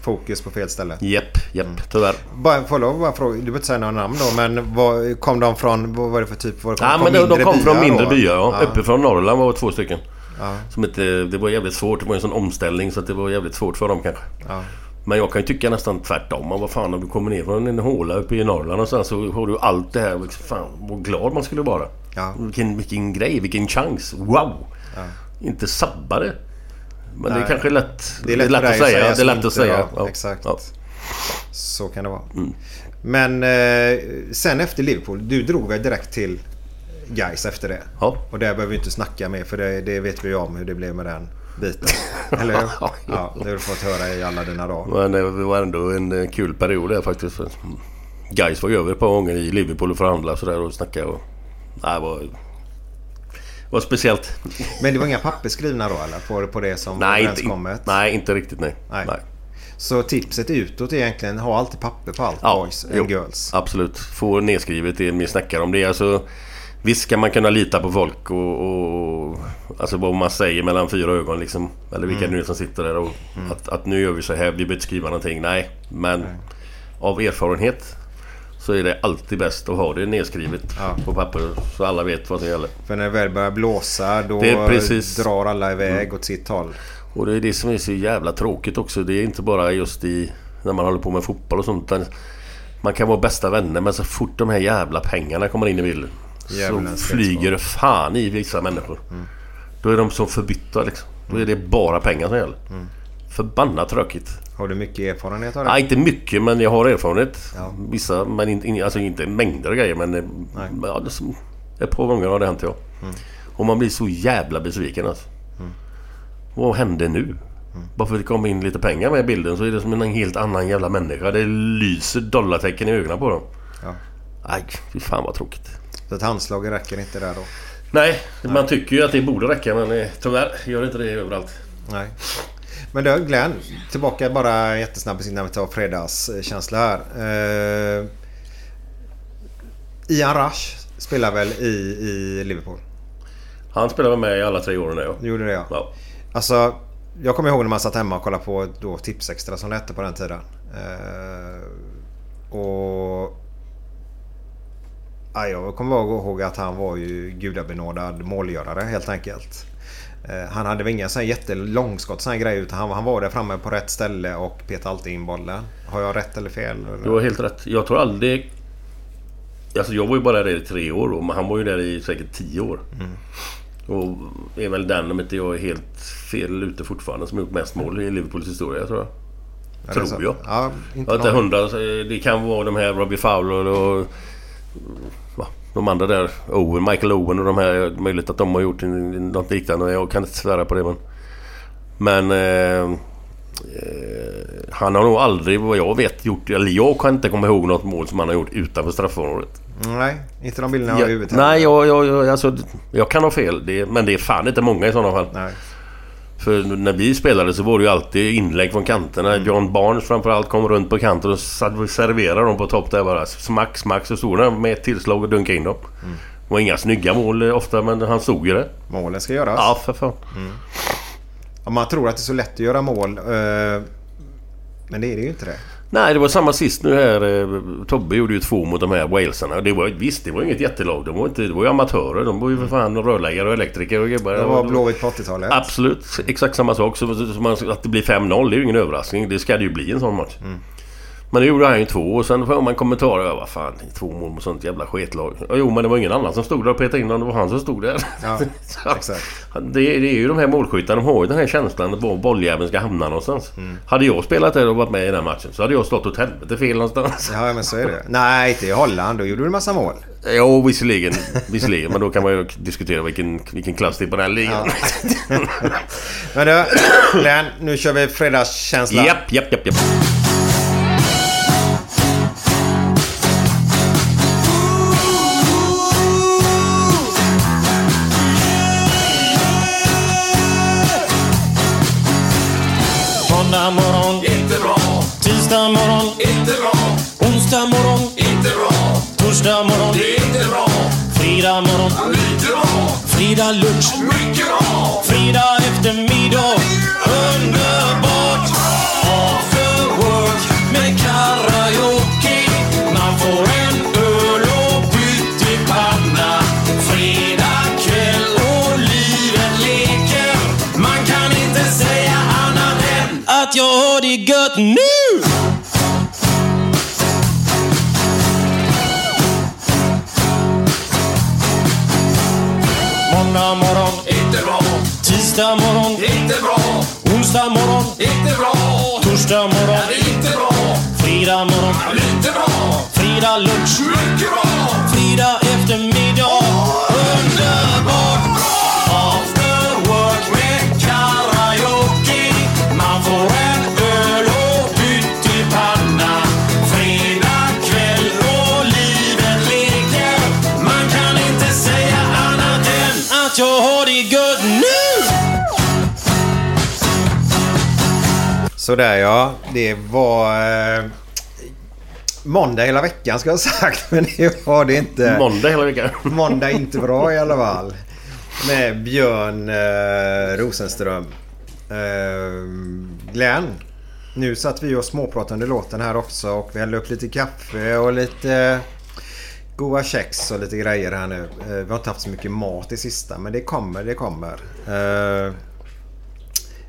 Fokus på fel ställe. Jepp, jepp, tyvärr. Bara, får jag bara fråga, du behöver inte säga några namn då, men vad, kom de från, vad var det för typ? Var det, Ja, men de, de kom från mindre byar. Ja. Uppifrån Norrland var det två stycken. Ja. Som inte, det var jävligt svårt. Det var en sån omställning så det var jävligt svårt för dem kanske. Ja. Men jag kan ju tycka nästan tvärtom. Vad fan om du kommer ner från en håla uppe i Norrland och sen så har du allt det här. Liksom, Fan vad glad man skulle vara. Ja. Vilken, vilken grej, vilken chans. Wow! Inte sabba det. Men det är Nej. kanske lätt, Det är lätt, för att dig säga. Det är lätt att säga. Ja, Ja. Exakt. Ja. Så kan det vara. Mm. Men eh, sen efter Liverpool, du drog väl direkt till Gais efter det? Ja. Och där behöver vi inte snacka mer för det, det vet vi ju om hur det blev med den biten. [laughs] Eller hur? Ja. Ja, det har du fått höra i alla dina dagar. Men det var ändå en eh, kul period där faktiskt. Guys var ju över ett par gånger i Liverpool och förhandlade sådär och snackade. Och, nej, det var, var speciellt. Men det var inga papper skrivna då eller? På, på det som Nej inte, överenskommet? nej, inte riktigt nej. Nej. nej. Så tipset utåt är egentligen ha alltid papper på allt boys and jo, girls. Absolut. Få nedskrivet det ni snackar om. Det är alltså... Visst ska man kunna lita på folk och, och... Alltså vad man säger mellan fyra ögon liksom. Eller vilka Mm. det nu som sitter där och... Att, att nu gör vi så här, vi behöver inte skriva någonting. Nej. Men av erfarenhet så är det alltid bäst att ha det nedskrivet Ja. på papper så alla vet vad som gäller. För när det väl börjar blåsa då Det drar alla iväg åt sitt håll. Och det är det som är så jävla tråkigt också. Det är inte bara just i när man håller på med fotboll och sånt. Man kan vara bästa vänner men så fort de här jävla pengarna kommer in i bilden. Djävulens Så flyger det fan i vissa människor. Då är de så förbytta liksom. Då är det bara pengar som gäller. Förbannat tråkigt. Har du mycket erfarenhet av det? Nej, inte mycket men jag har erfarenhet. Ja. Vissa, men in- alltså inte mängder av grejer. Men eh, ja, det, som- ett par gånger har det hänt ja. Och man blir så jävla besviken alltså. Vad hände nu? Bara för att det kom in lite pengar med i bilden så är det som en helt annan jävla människa. Det lyser dollartecken i ögonen på dem. Ja. Nej, fy fan vad tråkigt. Så ett handslag räcker inte där då? Nej, man tycker ju att det borde räcka men eh, tyvärr gör inte det överallt. Nej. Men du Glenn, tillbaka bara jättesnabbt innan vi tar fredagskänsla här. Uh, Ian Rush spelar väl i, i Liverpool? Han spelade med i alla tre åren där ja. Gjorde det ja. ja. Alltså, jag kommer ihåg när man satt hemma och kollade på då Tipsextra som det hette på den tiden. Eh, och... Ja, jag kommer ihåg att han var ju gudabenådad målgörare helt enkelt. Eh, han hade väl inga så här jättelångskott sån här grejer utan han, han var där framme på rätt ställe och petade alltid in bollen. Har jag rätt eller fel? Du har helt rätt. Jag tror aldrig... Alltså jag var ju bara där i tre år då, men han var ju där i säkert tio år. Och är väl den, om inte jag är helt fel ute fortfarande, som gjort mest mål i Liverpools historia tror jag. Tror så? jag. Ja, inte Jag inte hundra. Det kan vara de här Robbie Fowler och... De andra där. Owen, Michael Owen och de här. Möjligt att de har gjort något liknande. Jag kan inte svära på det men... Men... Eh, eh, han har nog aldrig vad jag vet gjort... Eller jag kan inte komma ihåg något mål som han har gjort utanför straffområdet. Nej, inte de bilderna jag har i huvudet. nej, jag, jag, jag, alltså, jag kan ha fel. Det, men det är fan inte många i sådana fall. Nej. För när vi spelade så var det ju alltid inlägg från kanterna. Mm. John Barnes framförallt kom runt på kanten och serverade dem på topp där bara. Smack, smack så stod han med ett tillslag och dunkade in dem. Mm. Det var inga snygga mål eh, ofta men han stod ju det. Målen ska göras. Ja, för fan. Ja, man tror att det är så lätt att göra mål. eh, Men det är det ju inte det. Nej, det var samma sist nu här. eh, Tobbe gjorde ju två mot de här walesarna. Det var, visst, det var inget jättelag. De var, inte, det var ju amatörer. De var ju för fan rörläggare och elektriker och gubbar. Det var Blåvitt på 80-talet. Absolut, exakt samma sak. Så, så man, att det blir 5-0 det är ju ingen överraskning. Det ska det ju bli en sån match. Men nu gjorde han ju två och sen får man kommentarer. Ja, vad fan, två mål mot sånt jävla sketlag. Ja, jo, men det var ingen annan som stod där och petade in dem. Det var han som stod där. Ja, [laughs] exakt. det, det är ju de här målskyttarna. De har ju den här känslan att var bolljäveln ska hamna någonstans. Hade jag spelat där och varit med i den matchen så hade jag stått åt helvete fel någonstans. Ja, men så är det. Nej, inte i Holland. Då gjorde du en massa mål. Jo, visserligen. visserligen. Men då kan man ju diskutera vilken, vilken klass det är på den här ligan. Men du, Glenn, nu kör vi fredagskänsla. Japp, japp, japp, japp. Torsdag morgon, det är inte bra. Fredag morgon, lite bra. Fredag lunch, mycket bra. Fredag eftermiddag, underbart. Tisdag morgon, inte bra. Onsdag morgon, inte bra. Torsdag morgon, inte bra. Fredag morgon, lite bra. Fredag lunch, mycket bra. Sådär ja. Det var... Eh, måndag hela veckan ska jag ha sagt. [laughs] Men det var det inte. Måndag hela veckan. [laughs] Måndag är inte bra i alla fall. Med Björn eh, Rosenström. Eh, Glenn. Nu satt vi och småpratade under låten här också och vi hällde upp lite kaffe och lite goda kex och lite grejer här nu. Eh, vi har inte haft så mycket mat i sista men det kommer, det kommer.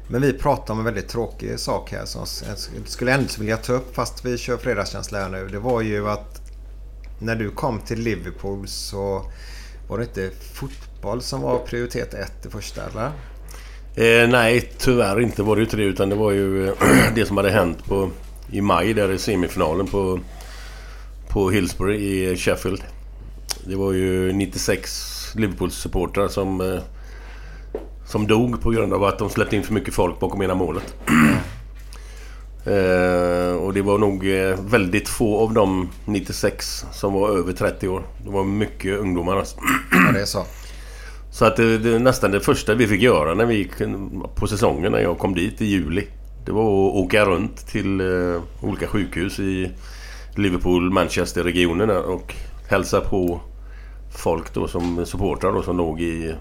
Men vi pratar om en väldigt tråkig sak här som jag skulle ändå vilja ta upp fast vi kör fredagskänsla här nu. Det var ju att när du kom till Liverpool så var det inte fotboll som var prioritet ett det första eller? Eh, nej, tyvärr inte var det ju inte det. Utan det var ju [clears throat] det som hade hänt på, i maj där i semifinalen på, på Hillsbury i Sheffield. Det var ju 96 Liverpool-supportrar som, eh, som dog på grund av att de släppte in för mycket folk bakom ena målet. [clears throat] Eh, och det var nog eh, väldigt få av de 96 som var över 30 år. Det var mycket ungdomar alltså. Ja, det är så. Så att det, det, nästan det första vi fick göra när vi gick på säsongen när jag kom dit i juli. Det var att åka runt till eh, olika sjukhus i Liverpool, Manchester-regionen och hälsa på folk då som supportrar då som låg i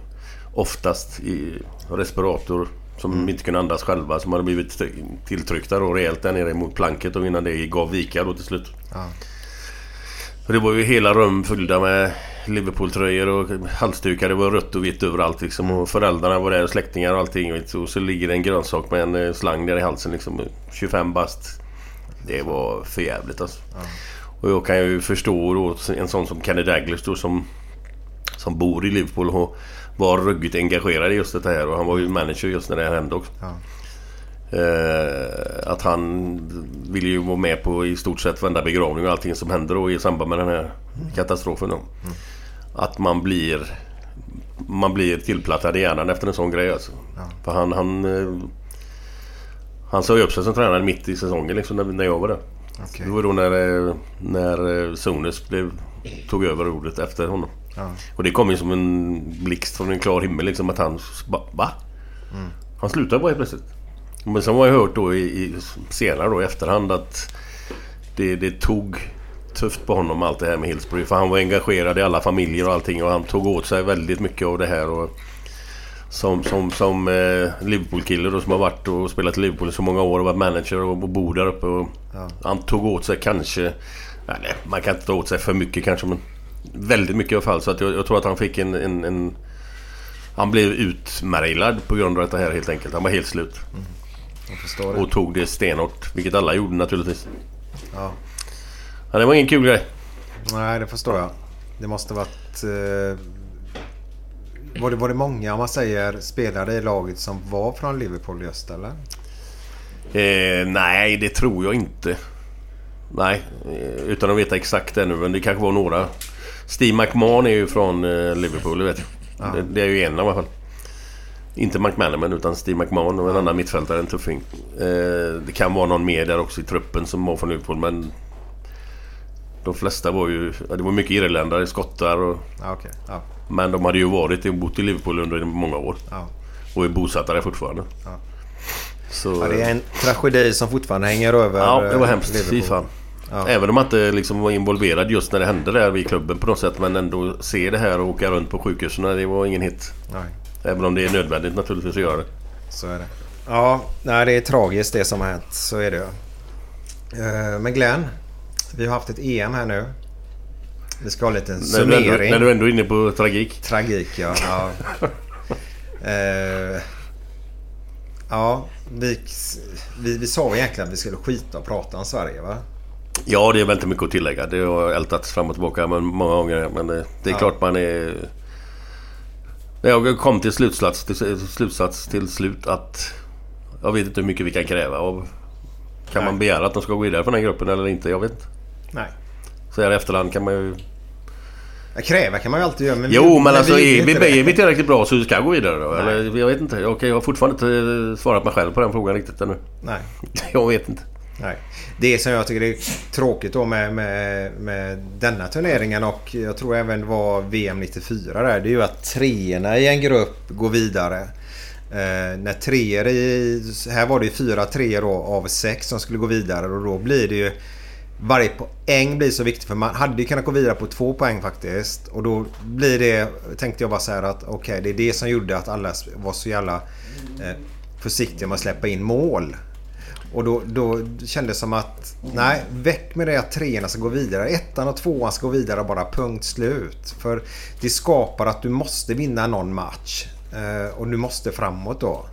oftast i respirator som inte kunde andas själva som hade blivit tilltryckta då rejält där nere mot planket och innan det gav vika då till slut. Ja. Det var ju hela rum fyllda med Liverpool-tröjor och halsdukar. Det var rött och vitt överallt liksom. Och föräldrarna var där och släktingar och allting. vet. Och så ligger det en grönsak med en eh, slang där i halsen liksom. 25 bast. Det var för jävligt alltså. Och jag kan ju förstå då en sån som Kenny Douglas då som, som bor i Liverpool och var ruggigt engagerad i just det här. Och han var ju manager just när det här hände också. Ja. Eh, att han ville ju vara med på i stort sett varenda begravning och allting som hände då i samband med den här katastrofen. Då. Att man blir man blir tillplattad i hjärnan efter en sån grej alltså. För han, han, eh, han sa ju upp sig som tränare mitt i säsongen liksom när, när jag var där. Okej. Det var då när, eh, när eh, Sones blev, tog över ordet efter honom. Ja. Och det kom ju som en blixt från en klar himmel liksom att han... Va? Han slutade bara helt plötsligt. Men sen har jag hört då i, i, senare då i efterhand att det, det tog tufft på honom allt det här med Hillsbury. För han var engagerad i alla familjer och allting och han tog åt sig väldigt mycket av det här. Och som som, som eh, Liverpool-kille då som har varit och spelat i Liverpool i så många år och varit manager och, och bor där uppe. Och Han tog åt sig kanske... Nej, man kan inte ta åt sig för mycket kanske men väldigt mycket i alla fall. Så att jag, jag tror att han fick en, en, en han blev utmärglad på grund av det här helt enkelt. Han var helt slut. Det. Och tog det stenhårt. Vilket alla gjorde naturligtvis. Ja. Ja, det var ingen kul grej. Nej, det förstår jag. Det måste varit... Eh, var, det, var det många, om man säger, spelare i laget som var från Liverpool just eller? Eh, nej, det tror jag inte. Nej, eh, utan att veta exakt ännu. Men det kanske var några. Steve McMahon är ju från eh, Liverpool, vet jag. Det, det är ju en i alla fall. Inte McManaman utan Steve McMahon och en annan mittfältare, en tuffing. Eh, det kan vara någon mer där också i truppen som var från Liverpool men... De flesta var ju... Ja, det var mycket irländare, skottar och... Ja. Ja. Men de hade ju varit och bott i Liverpool under många år. Ja. Och är bosatta där fortfarande. Ja. Så, Ja, det är en tragedi som fortfarande hänger över Ja, det var eh, hemskt. Fy Liverpool. fan. Ja. Även om man inte liksom var involverad just när det hände där vid klubben på något sätt. Men ändå se det här och åka runt på sjukhusen. Det var ingen hit. Nej, Även om det är nödvändigt naturligtvis att göra det. så är det. Ja, nej, det är tragiskt det som har hänt. Så är det. Eh, Men Glenn, vi har haft ett EM här nu. Vi ska ha en liten När du, ändå, summering. när du ändå är inne på tragik. Tragik, ja. ja. [laughs] Eh, ja, vi, vi, vi sa egentligen att vi skulle skita och prata om Sverige, va? Ja, det är väl inte mycket att tillägga. Det har ältats fram och tillbaka men många gånger. Men det, det är Ja. klart man är... Jag kom till slutsats, till slutsats till slut att... Jag vet inte hur mycket vi kan kräva. Och kan Nej. man begära att de ska gå vidare från den gruppen eller inte? Jag vet inte. Nej. Så här i efterhand kan man ju... Ja, Kräva kan man ju alltid göra. Men Jo, men alltså vill är vi, det. är vi tillräckligt bra så vi ska gå vidare då? Nej. Eller jag vet inte. Okej, jag har fortfarande inte svarat mig själv på den frågan riktigt ännu. Nej. [laughs] Jag vet inte. Nej. Det som jag tycker är tråkigt då med, med, med denna turneringen och jag tror även var VM 94 där. Det är ju att treorna i en grupp går vidare. Eh, när treor i... Här var det ju fyra treor då av sex som skulle gå vidare och då blir det ju... Varje poäng blir så viktigt för man hade ju kunnat gå vidare på två poäng faktiskt. Och då blir det, tänkte jag bara så här att okej det är det som gjorde att alla var så jävla eh, försiktiga med att släppa in mål. Och då, då kändes det som att nej, väck med det att treorna ska gå vidare. Ettan och tvåan ska gå vidare och bara punkt slut. För det skapar att du måste vinna någon match. Eh, och du måste framåt då.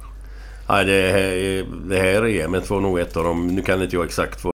Nej, det här, det här EMet var nog ett av dem. Nu kan inte jag exakt vad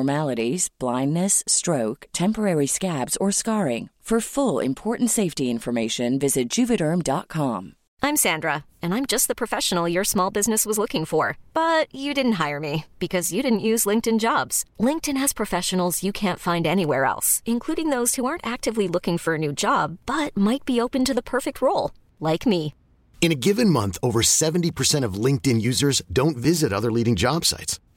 blindness, stroke, temporary scabs, or scarring. For full important safety information, visit juvederm.com. I'm Sandra, and I'm just the professional your small business was looking for. But you didn't hire me because you didn't use LinkedIn jobs. LinkedIn has professionals you can't find anywhere else, including those who aren't actively looking for a new job but might be open to the perfect role, like me. In a given month, over 70% of LinkedIn users don't visit other leading job sites.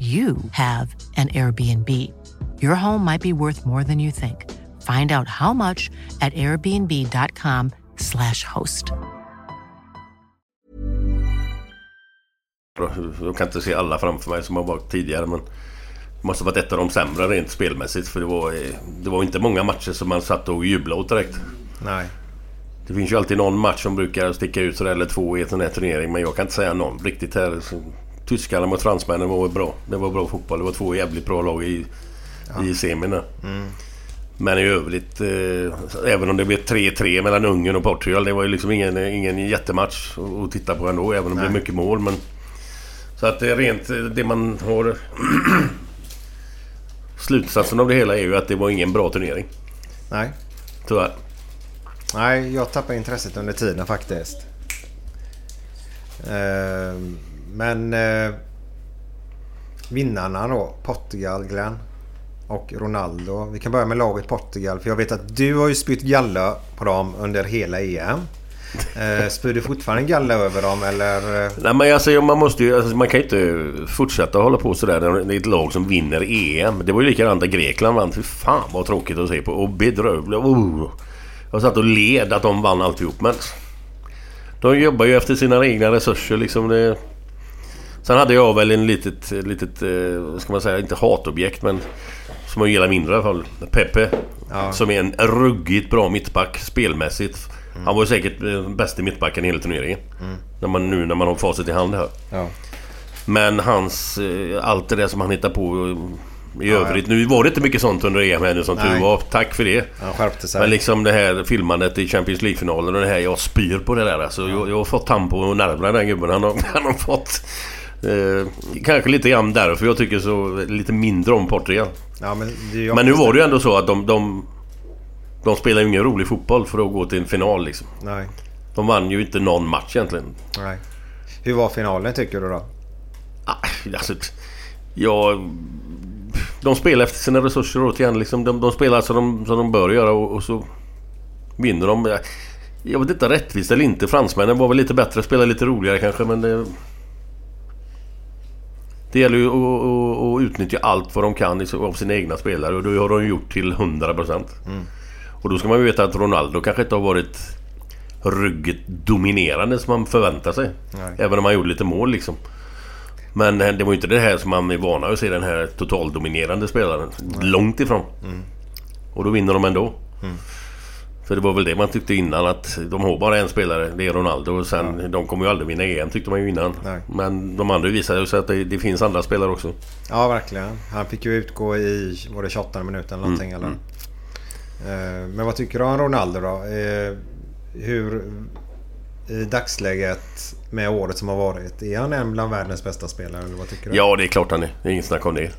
you have an Airbnb. Your home might be worth more than you think. Find out how much at airbnb.com/slash host. Jag kan inte se alla framför mig som har varit tidigare men... måste ha varit ett av de sämre rent spelmässigt. För det var, eh, det var inte många matcher som man satt och jublade åt direkt. Nej. Det finns ju alltid någon match som brukar sticka ut sådär, eller två i en sån här turnering. Men jag kan inte säga någon riktigt här. Så, tyskarna mot fransmännen var bra. Det var bra fotboll. Det var två jävligt bra lag i, i semin där. Men i övrigt, eh, även om det blev 3-3 mellan Ungern och Portugal. Det var ju liksom ingen, ingen jättematch att- titta på ändå. Även om det Nej. blev mycket mål. Men, så att det rent det man har... [clears throat] Slutsatsen av det hela är ju att det var ingen bra turnering. Nej. Tyvärr. Nej, jag tappade intresset under tiden faktiskt. Eh, men eh, vinnarna då. Portugal, Glenn. Och Ronaldo. Vi kan börja med laget Portugal. För jag vet att du har ju spytt galla på dem under hela EM. Eh, spyr du fortfarande galla över dem eller? Eh? Nej men alltså man måste ju... Alltså, man kan ju inte fortsätta hålla på sådär det är ett lag som vinner EM. Det var ju likadant när Grekland vann. Fy fan vad tråkigt att se på. Och bedrövligt. Oh. Jag satt och led att de vann alltihop men... De jobbar ju efter sina egna resurser liksom. Det... Sen hade jag väl en litet, litet, eh, vad ska man säga, inte hatobjekt men... Som jag gillar mindre i alla fall. Pepe. Ja. Som är en ruggigt bra mittback spelmässigt. Han var ju säkert eh, bästa mittbacken i hela turneringen. Mm. När man, nu när man har facit i hand här. Ja. Men hans... eh, Allt det där som han hittar på i Ja, övrigt. Nu var det inte mycket sånt under EM här nu som tur var. Tack för det. Han skärpte sig. Men liksom det här filmandet i Champions League-finalen och det här. Jag spyr på det där alltså. Jag, jag har fått han på nerverna den gubben. Han har, [laughs] han har fått... Eh, kanske lite grann därför jag tycker så lite mindre om Portugal. Ja, men, det Men nu var det ju ändå så att de... De, de spelar ju ingen rolig fotboll för att gå till en final liksom. Nej. De vann ju inte någon match egentligen. Nej. Hur var finalen tycker du då? Ah, Alltså, ja, de spelar efter sina resurser återigen. Liksom, de, de spelar som de, som de bör göra och, och så vinner de. Jag- Jag vet inte rättvist eller inte. Fransmännen var väl lite bättre, spelade lite roligare kanske men det... Det gäller ju att, att, att utnyttja allt vad de kan av sina egna spelare och det har de gjort till 100%. Och då ska man ju veta att Ronaldo kanske inte har varit ruggigt dominerande som man förväntar sig. Nej. Även om han gjorde lite mål liksom. Men eh, det var ju inte det här som man är vana att se den här totaldominerande spelaren. Långt ifrån. Och då vinner de ändå. För det var väl det man tyckte innan att de har bara en spelare, det är Ronaldo. Och sen, de kommer ju aldrig vinna EM tyckte man ju innan. Nej. Men de andra visade ju sig att det, det finns andra spelare också. Ja, verkligen. Han fick ju utgå i var det 28 minuter eller någonting. Mm, Eller? Eh, Men vad tycker du om Ronaldo då? Eh, Hur i dagsläget med året som har varit. Är han en bland världens bästa spelare? Eller vad tycker du? Ja, det är klart han är. Det är inget snack om det.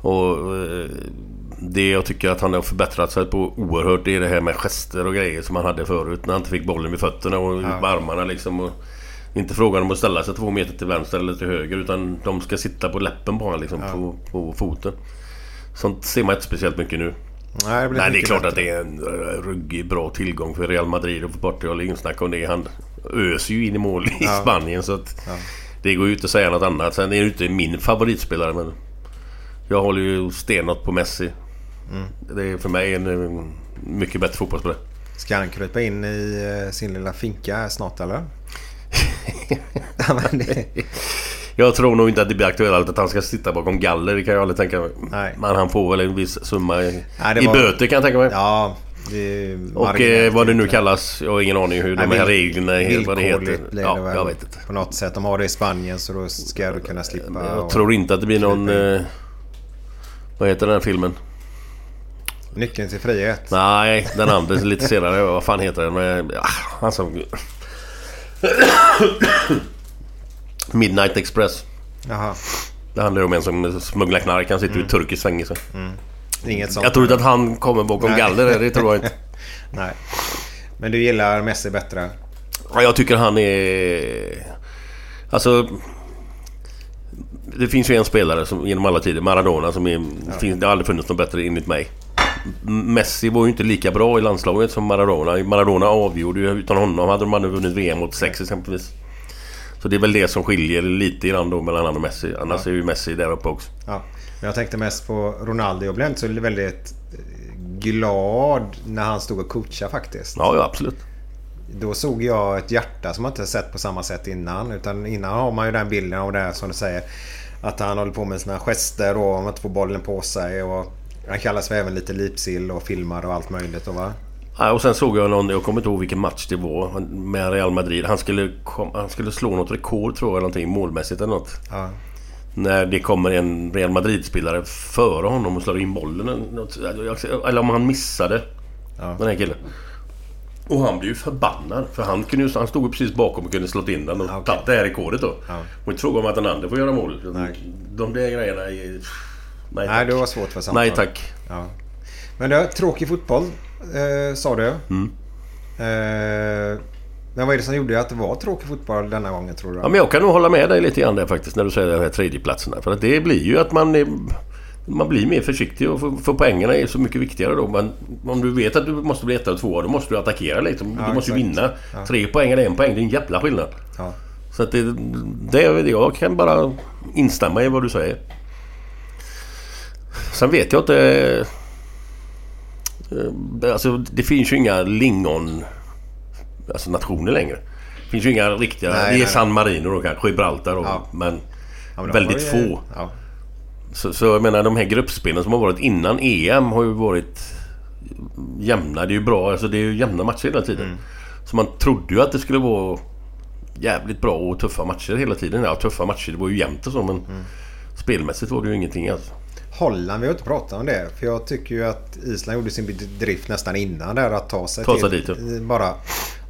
Och eh, det jag tycker att han har förbättrat sig på oerhört det är det här med gester och grejer som han hade förut när han inte fick bollen vid fötterna och Ja. med armarna liksom. Och inte frågan om att ställa sig två meter till vänster eller till höger utan de ska sitta på läppen honom liksom, på, på foten. Sånt ser man inte speciellt mycket nu. Nej, det, Nej, det är klart bättre. att det är en ruggig bra tillgång för Real Madrid och för Portugal. Inget snack om det. Han öser ju in i mål i Ja. Spanien så att Ja. det går ju inte att säga något annat. Sen är det inte min favoritspelare men jag håller ju stenhårt på Messi. Mm. Det är för mig en eh, mycket bättre fotbollsspelare. Ska han krypa in i eh, sin lilla finka snart eller? [laughs] ja, men det, Jag tror nog inte att det blir aktuellt att han ska sitta bakom galler. Det kan jag aldrig tänka mig. Nej. Men han får väl en viss summa i, Nej, i var- böter kan jag tänka mig. ja, Och eh, vad det nu kallas. Jag har ingen aning hur de Nej, här vill- reglerna är. Vad det heter. Blir Ja, det väl jag vet inte. på något sätt. De har det i Spanien så då ska du kunna slippa. Jag och- tror inte att det blir någon... Eh, vad heter den här filmen? Nyckeln till frihet. Nej, den andra lite senare. Vad fan heter den? Men, ja, som... Midnight Express. Jaha. Det handlar ju om en som smugglar knark. Han sitter i ett turkiskt fängelse. Inget sånt. Jag tror inte att han kommer bakom Nej. galler. Det tror jag inte. [laughs] Nej. Men du gillar Messi bättre? Ja, jag tycker han är... Alltså... Det finns ju en spelare som, genom alla tider, Maradona, som är, finns, det har aldrig funnits någon bättre enligt mig. Messi var ju inte lika bra i landslaget som Maradona. Maradona avgjorde ju. Utan honom hade de aldrig vunnit VM 86 exempelvis. Så det är väl det som skiljer lite grann då mellan han och Messi. Annars är ju Messi där uppe också. Ja. Jag tänkte mest på Ronaldo. Jag blev inte så väldigt eh, glad när han stod och coachade faktiskt. Ja, ja absolut. Då såg jag ett hjärta som man inte sett på samma sätt innan. Utan innan har man ju den bilden av det här som du säger. Att han håller på med sina gester och om att få bollen på sig. Och han kallas för även lite lipsill och filmar och allt möjligt. Och va? Ja, och sen såg jag någon, jag kommer inte ihåg vilken match det var, med Real Madrid. Han skulle, kom, han skulle slå något rekord tror jag, någonting målmässigt eller något. Ja. När det kommer en Real Madrid-spelare före honom och slår in bollen. eller om han missade Ja. den här killen. Och han blev ju förbannad. För han, kunde ju, han stod ju precis bakom och kunde slått in den och okej. tagit det här rekordet då. Ja. Och inte fråga om att den andra får göra mål. Nej. De där grejerna är... Nej, Nej, tack. det var svårt för samtal. Nej tack. Ja. Men det tråkig fotboll eh, sa du. Mm. Eh, men vad är det som gjorde att det var tråkig fotboll denna gången tror du? Ja, men jag kan nog hålla med dig lite grann där faktiskt när du säger de här tredjeplatserna. För att det blir ju att man... Är, man blir mer försiktig och för, för poängerna är så mycket viktigare då. Men om du vet att du måste bli etta och tvåa då måste du attackera. Ja, du måste ju vinna. Ja. Tre poäng eller en poäng, det är en jävla skillnad. Ja. Så att det, det... Jag kan bara instämma i vad du säger. Sen vet jag inte... eh, Alltså det finns ju inga lingon... Alltså nationer längre. Det finns ju inga riktiga... Nej, det är nej. San Marino då kanske, Gibraltar då, Ja. men... Ja, men väldigt ju- få. Ja. Så, så jag menar de här gruppspelen som har varit innan EM har ju varit jämna. Det är ju bra, alltså det är ju jämna matcher hela tiden. Mm. Så man trodde ju att det skulle vara jävligt bra och tuffa matcher hela tiden. Ja, tuffa matcher, det var ju jämnt och så men Mm. spelmässigt var det ju ingenting alltså. Holland, vi har inte pratat om det. För jag tycker ju att Island gjorde sin bedrift nästan innan där att ta sig Ta sig till... dit. Bara...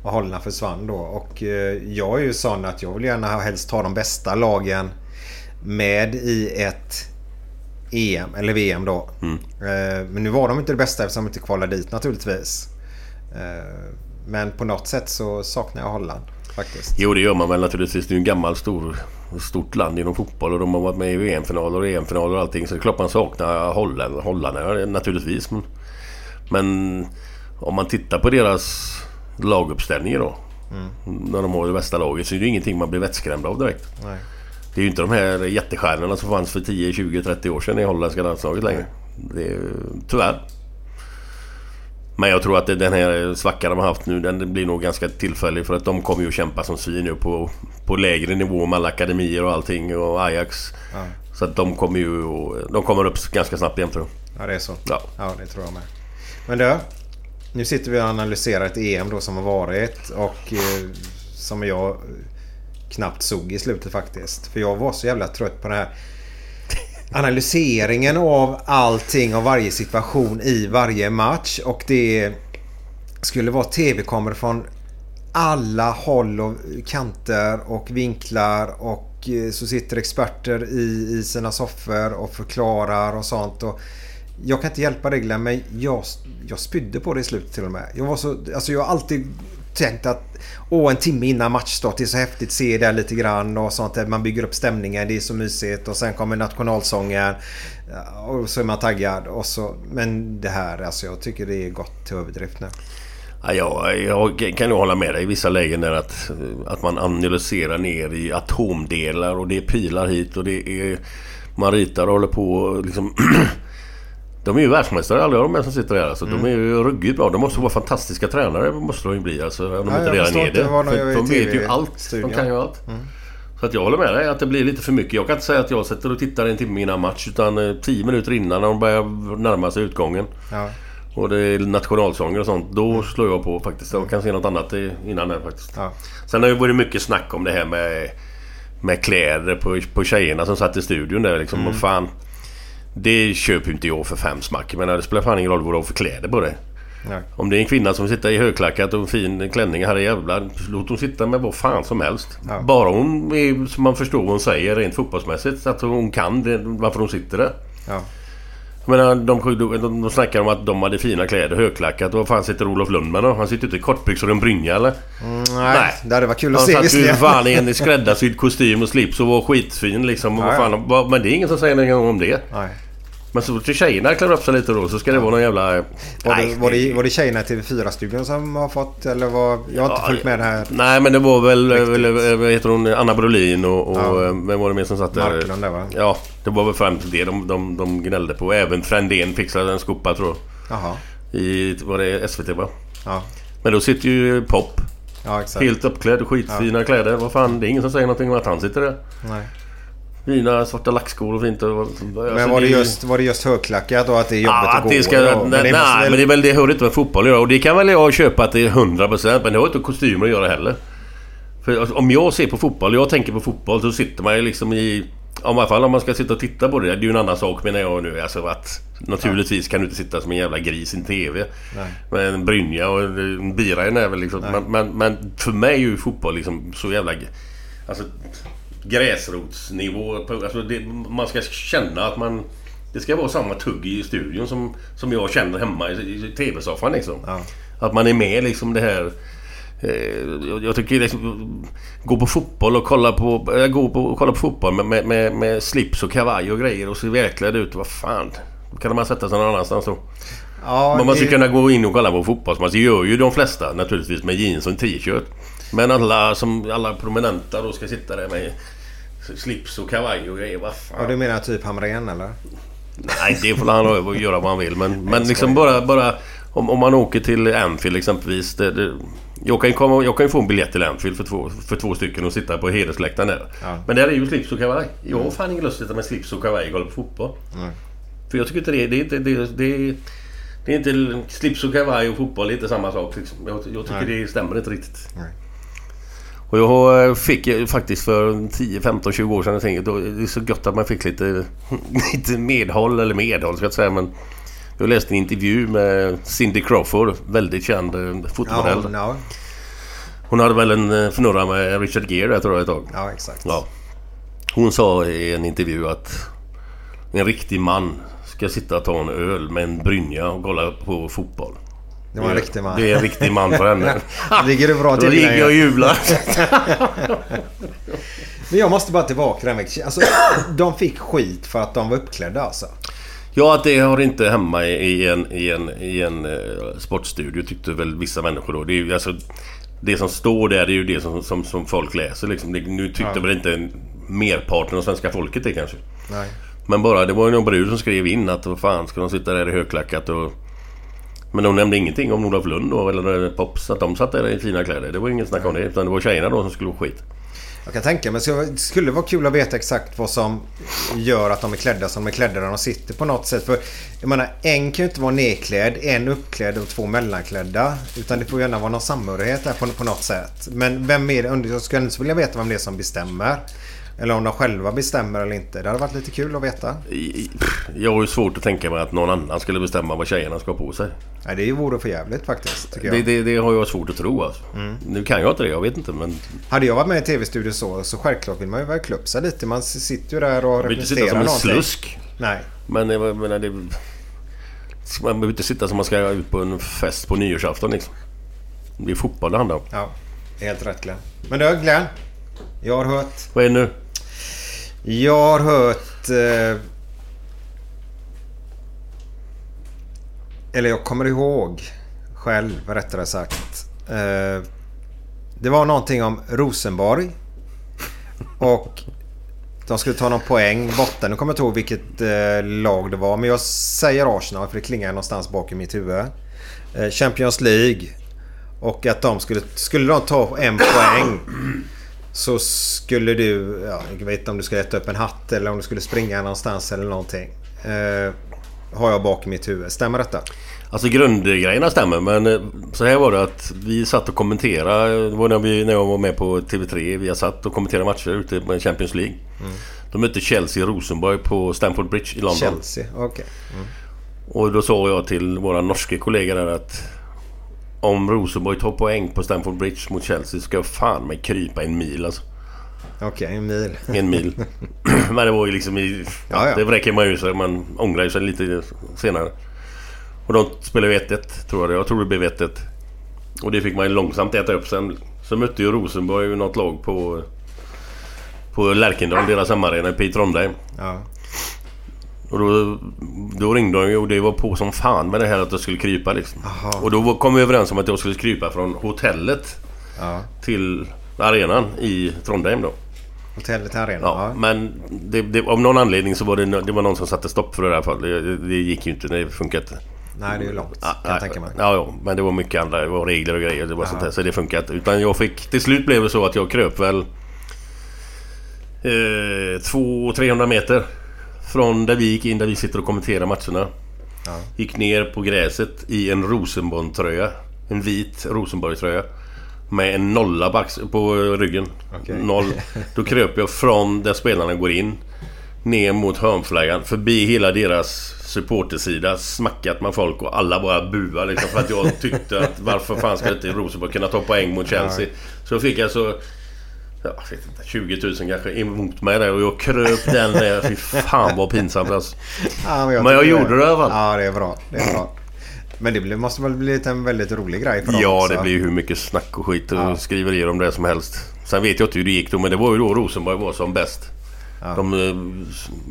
Och Holland försvann då. Och eh, jag är ju sån att jag vill gärna helst ha de bästa lagen med i ett EM, eller VM då. Mm. Eh, men nu var de inte det bästa eftersom de inte kvalade dit naturligtvis. Eh, men på något sätt så saknar jag Holland faktiskt. Jo det gör man väl naturligtvis. Det är ju en gammal stor, stort land inom fotboll och de har varit med i VM-finaler och EM-finaler och allting. Så det är klart man saknar Holland, naturligtvis. Men, men om man tittar på deras laguppställning då. När de har det bästa laget så är det ju ingenting man blir vettskrämd av direkt. Nej. Det är ju inte de här jättestjärnorna som fanns för 10, 20, 30 år sedan i holländska landslaget längre. Det är, tyvärr. Men jag tror att det- den här svackan de har haft nu den blir nog ganska tillfällig för att de kommer ju att kämpa som svin nu på, på lägre nivå med alla akademier och allting och Ajax. Ja. Så att de kommer ju de kommer upp ganska snabbt igen tror jag. Ja, det är så. Ja. Ja, det tror jag med. Men du, nu sitter vi och analyserar ett EM då som har varit och eh, som jag knappt såg i slutet faktiskt. För jag var så jävla trött på den här analyseringen av allting och varje situation i varje match. Och det skulle vara tv-kameror från alla håll och kanter och vinklar och eh, så sitter experter i, i sina soffor och förklarar och sånt. Och jag kan inte hjälpa det Glenn, men jag, jag spydde på det i slutet till och med. Jag, var så, alltså jag har alltid tänkt att åh, en timme innan matchstart, det är så häftigt, se det lite grann och sånt. där. Man bygger upp stämningen, det är så mysigt och sen kommer nationalsången och så är man taggad. Och så, men det här, alltså jag tycker det är gott till överdrift nu. Ja, jag, jag kan nog hålla med dig i vissa lägen där att, att man analyserar ner i atomdelar och det är pilar hit och det är... Man ritar och håller på och liksom... [clears throat] De är ju världsmästare alla de här som sitter där alltså. Mm. De är ju ruggigt bra. De måste vara fantastiska tränare. måste de ju bli alltså. Om de Ja, inte redan är det. de För de vet ju allt. De studion. kan ju allt. Mm. Så att jag håller med dig att det blir lite för mycket. Jag kan inte säga att jag sätter och tittar en timme innan match. Utan eh, tio minuter innan när de börjar närma sig utgången. Ja. Och det är nationalsånger och sånt. Då slår jag på faktiskt. Jag kan se något annat innan det faktiskt. Ja. Sen har det varit mycket snack om det här med, med kläder på, på tjejerna som satt i studion där liksom. Mm. Och fan, det köper inte jag för fem smack. Men det spelar fan ingen roll vad du har för kläder på dig. Nej. Om det är en kvinna som sitter i högklackat och en fin klänning, herre jävlar. Låt hon sitta med vad fan som helst. Ja. Bara hon är, som man förstår vad hon säger rent fotbollsmässigt. Så att hon kan det, varför hon sitter där. Ja. Menar, de, de, de, snackar om att de hade fina kläder, högklackat. Och vad fan sitter Olof Lund med då? Han sitter inte i kortbyxor och en brynja eller? Mm, nej, det hade varit kul att Han se satt ju fan i en skräddarsydd kostym och slips och var skitfin liksom. Och vad fan, men det är ingen som säger någonting om det. Nej. Men så till tjejerna klär upp sig lite då så ska det vara någon jävla... Var, Nej, det, var, det, var det tjejerna i TV4-studion som har fått eller var, Jag har inte följt med det här. Nej men det var väl, Riktigt. väl vad heter hon, Anna Brolin och, och Ja. eh, vem var det mer som satt där? Marklund där va? Ja, det var väl främst det de, de, de gnällde på. Även Frändén fixade en skopa tror jag. Jaha. I, var det SVT va? Ja, Men då sitter ju Pop. ja exakt. Helt uppklädd, skitfina kläder. Vad fan, det är ingen som säger någonting om att han sitter där. Nej. Fina svarta lackskor och fint. Och, Men var det, just, var det just högklackat då? Att det är jobbigt Ja, att att gå det ska, i? nej, men det, nej, väl- men det är väl det hör inte med fotboll att göra. Och det kan väl jag köpa att det är 100% men det har inte kostymer att göra heller. För om jag ser på fotboll, jag tänker på fotboll, så sitter man ju liksom i... Om, I alla fall om man ska sitta och titta på det. Det är ju en annan sak menar jag nu. Alltså att naturligtvis kan du inte sitta som en jävla gris i en TV. Nej. Med en brynja och en bira i näven liksom. Men, men, men för mig är ju fotboll liksom så jävla... Alltså gräsrotsnivå. Alltså det, man ska känna att man... Det ska vara samma tugg i studion som, som jag känner hemma i, i TV-soffan liksom. Att man är med liksom det här... Eh, jag, tycker liksom... Gå på fotboll och kolla på... Äh, gå på, och kolla på fotboll med, med, med, med slips och kavaj och grejer och se välklädd ut. Vad fan. Då kan man sätta sig någon annanstans då. Ja, Men man ska det- kunna gå in och kolla på fotbollsmatch. Det gör ju de flesta naturligtvis med jeans och en t-shirt. Men alla som alla prominenta då ska sitta där med slips och kavaj och grejer. Vad fan. Ja, du menar typ Hamrén eller? Nej, det får han ha- göra vad han vill. Men, men liksom bara... bara om, om man åker till Anfield exempelvis. Det, det, jag, kan komma, jag kan ju få en biljett till Anfield för två, för två stycken och sitta på hedersläktaren där. Ja. Men där är ju slips och kavaj. Jag har fan ingen lust att sitta med slips och kavaj och kolla på fotboll. Nej. För jag tycker inte det, det är inte... Det, det, det är inte slips och kavaj och fotboll är inte samma sak. Liksom. Jag, jag tycker Nej. det stämmer inte riktigt. Nej. Och jag har- fick faktiskt för 10, 15, 20 år sedan jag tänkte, det är så gott att man fick lite, [laughs] lite medhåll, eller medhåll ska jag säga men jag läste en intervju med Cindy Crawford, väldigt känd eh, fotmodell. Ja, ja, Hon hade väl en eh, fnurra med Richard Gere där tror jag ett tag. ja, exakt. Ja. Hon sa i en intervju att en riktig man ska sitta och ta en öl med en brynja och kolla på fotboll. Det var en riktig man. Det är en riktig man för henne. [laughs] Ligger du bra Då till ligger med- jag och jublar. [laughs] Men jag måste bara tillbaka den veckan. Alltså, de fick skit för att de var uppklädda alltså. Ja, att det har inte hemma i en, i en, i en eh, sportstudio tyckte väl vissa människor då. Det, är, alltså, det som står där är ju det som, som, som folk läser liksom. det, Nu tyckte Ja. väl inte merparten av svenska folket det kanske. Nej. Men bara, det var ju någon brud som skrev in att vad fan ska de sitta där i högklackat och... Men de nämnde ingenting om Olof Lund då, eller Pops, att de satt där i fina kläder. Det var ingen snack om det. Utan det var tjejerna då som skulle få skit. Jag kan tänka mig, det skulle vara kul att veta exakt vad som gör att de är klädda som de är klädda när de sitter på något sätt. För jag menar, en kan ju inte vara nedklädd, en uppklädd och två mellanklädda. Utan det får gärna vara någon samhörighet där på, på något sätt. Men vem är det? Jag skulle inte vilja veta vem det är som bestämmer. Eller om de själva bestämmer eller inte. Det hade varit lite kul att veta. Jag har ju svårt att tänka mig att någon annan skulle bestämma vad tjejerna ska ha på sig. Nej, det vore för jävligt faktiskt. Det, det, det har jag svårt att tro alltså. Mm. Nu kan jag inte det, jag vet inte men... Hade jag varit med i tv-studio så, så självklart vill man ju verkligen upp sig lite. Man sitter ju där och Jag vill inte sitta representerar som en någonting. slusk. Nej. Men jag menar det... Man behöver inte sitta som man ska ut på en fest på nyårsafton liksom. Det är fotboll det handlar om. Ja, helt rätt Glenn. Men du Glenn. Jag har hört... Vad är det nu? Jag har hört... Eh, eller jag kommer ihåg själv rättare sagt. Eh, det var någonting om Rosenborg. Och de skulle ta någon poäng borta. Nu kommer jag inte ihåg vilket eh, lag det var. Men jag säger Arsenal för det klingar någonstans bak i mitt huvud. Eh, Champions League. Och att de skulle... Skulle de ta en poäng så skulle du... Ja, jag vet inte om du skulle äta upp en hatt eller om du skulle springa någonstans eller någonting. Eh, har jag bak i mitt huvud. Stämmer detta? Alltså grundgrejerna stämmer men eh, så här var det att vi satt och kommenterade. Det var när, vi, när jag var med på TV3. Vi satt och kommenterade matcher ute på Champions League. Mm. De mötte Chelsea Rosenborg på Stamford Bridge i London. Chelsea, okej. Mm. Och då sa jag till våra norska kollegor där att om Rosenborg tar poäng på Stamford Bridge mot Chelsea ska jag fan mig krypa en mil alltså. Okej, en mil. En mil. [laughs] [clears throat] Men det var ju liksom i... Ja, ja. Det räcker man ju sig. Man ångrar ju sig lite senare. Och de spelade ju 1-1 tror jag. Jag tror det blev 1-1. Och det fick man ju långsamt äta upp sen. Så mötte ju Rosenborg något lag på... På Lärkendal, deras hemmaarena i Trondheim. Ja. Och då, då ringde de och det var på som fan med det här att jag skulle krypa liksom. Aha. Och då kom vi överens om att jag skulle krypa från hotellet Ja. till arenan i Trondheim då. Hotellet här redan. Ja, men det, det, av någon anledning så var det, det var någon som satte stopp för det alla fall. Det, det gick ju inte, det funkade inte. Nej, det är ju långt. Ja, kan jag tänka mig. Ja, ja, men det var mycket andra. Det var regler och grejer. Det var Aha. sånt där, så det funkade inte. Utan jag fick... Till slut blev det så att jag kröp väl... Eh, 200-300 meter. Från där vi gick in, där vi sitter och kommenterar matcherna. Ja. Gick ner på gräset i en Rosenborg-tröja. En vit Rosenborg-tröja. Med en nolla på, på ryggen. Okej. Noll. [laughs] Då kröp jag från där spelarna går in. Ner mot hörnflaggan. Förbi hela deras supportersida. Smackat med folk och alla bara buar liksom. För att jag tyckte att varför fan ska inte Rosenborg kunna ta poäng mot Chelsea? Så fick jag så... Ja, jag vet inte, 20 000 kanske emot mig där och jag kröp den där. Fy fan vad pinsamt alltså. Ja, Men jag tycker gjorde det i alla fall. Ja, det är bra. Det är bra. Men det måste väl bli en väldigt rolig grej för dem Ja, också. det blir ju hur mycket snack och skit och Ja. skriverier om det som helst. Sen vet jag inte hur det gick då, men det var ju då Rosenborg var som bäst. Ja. De eh,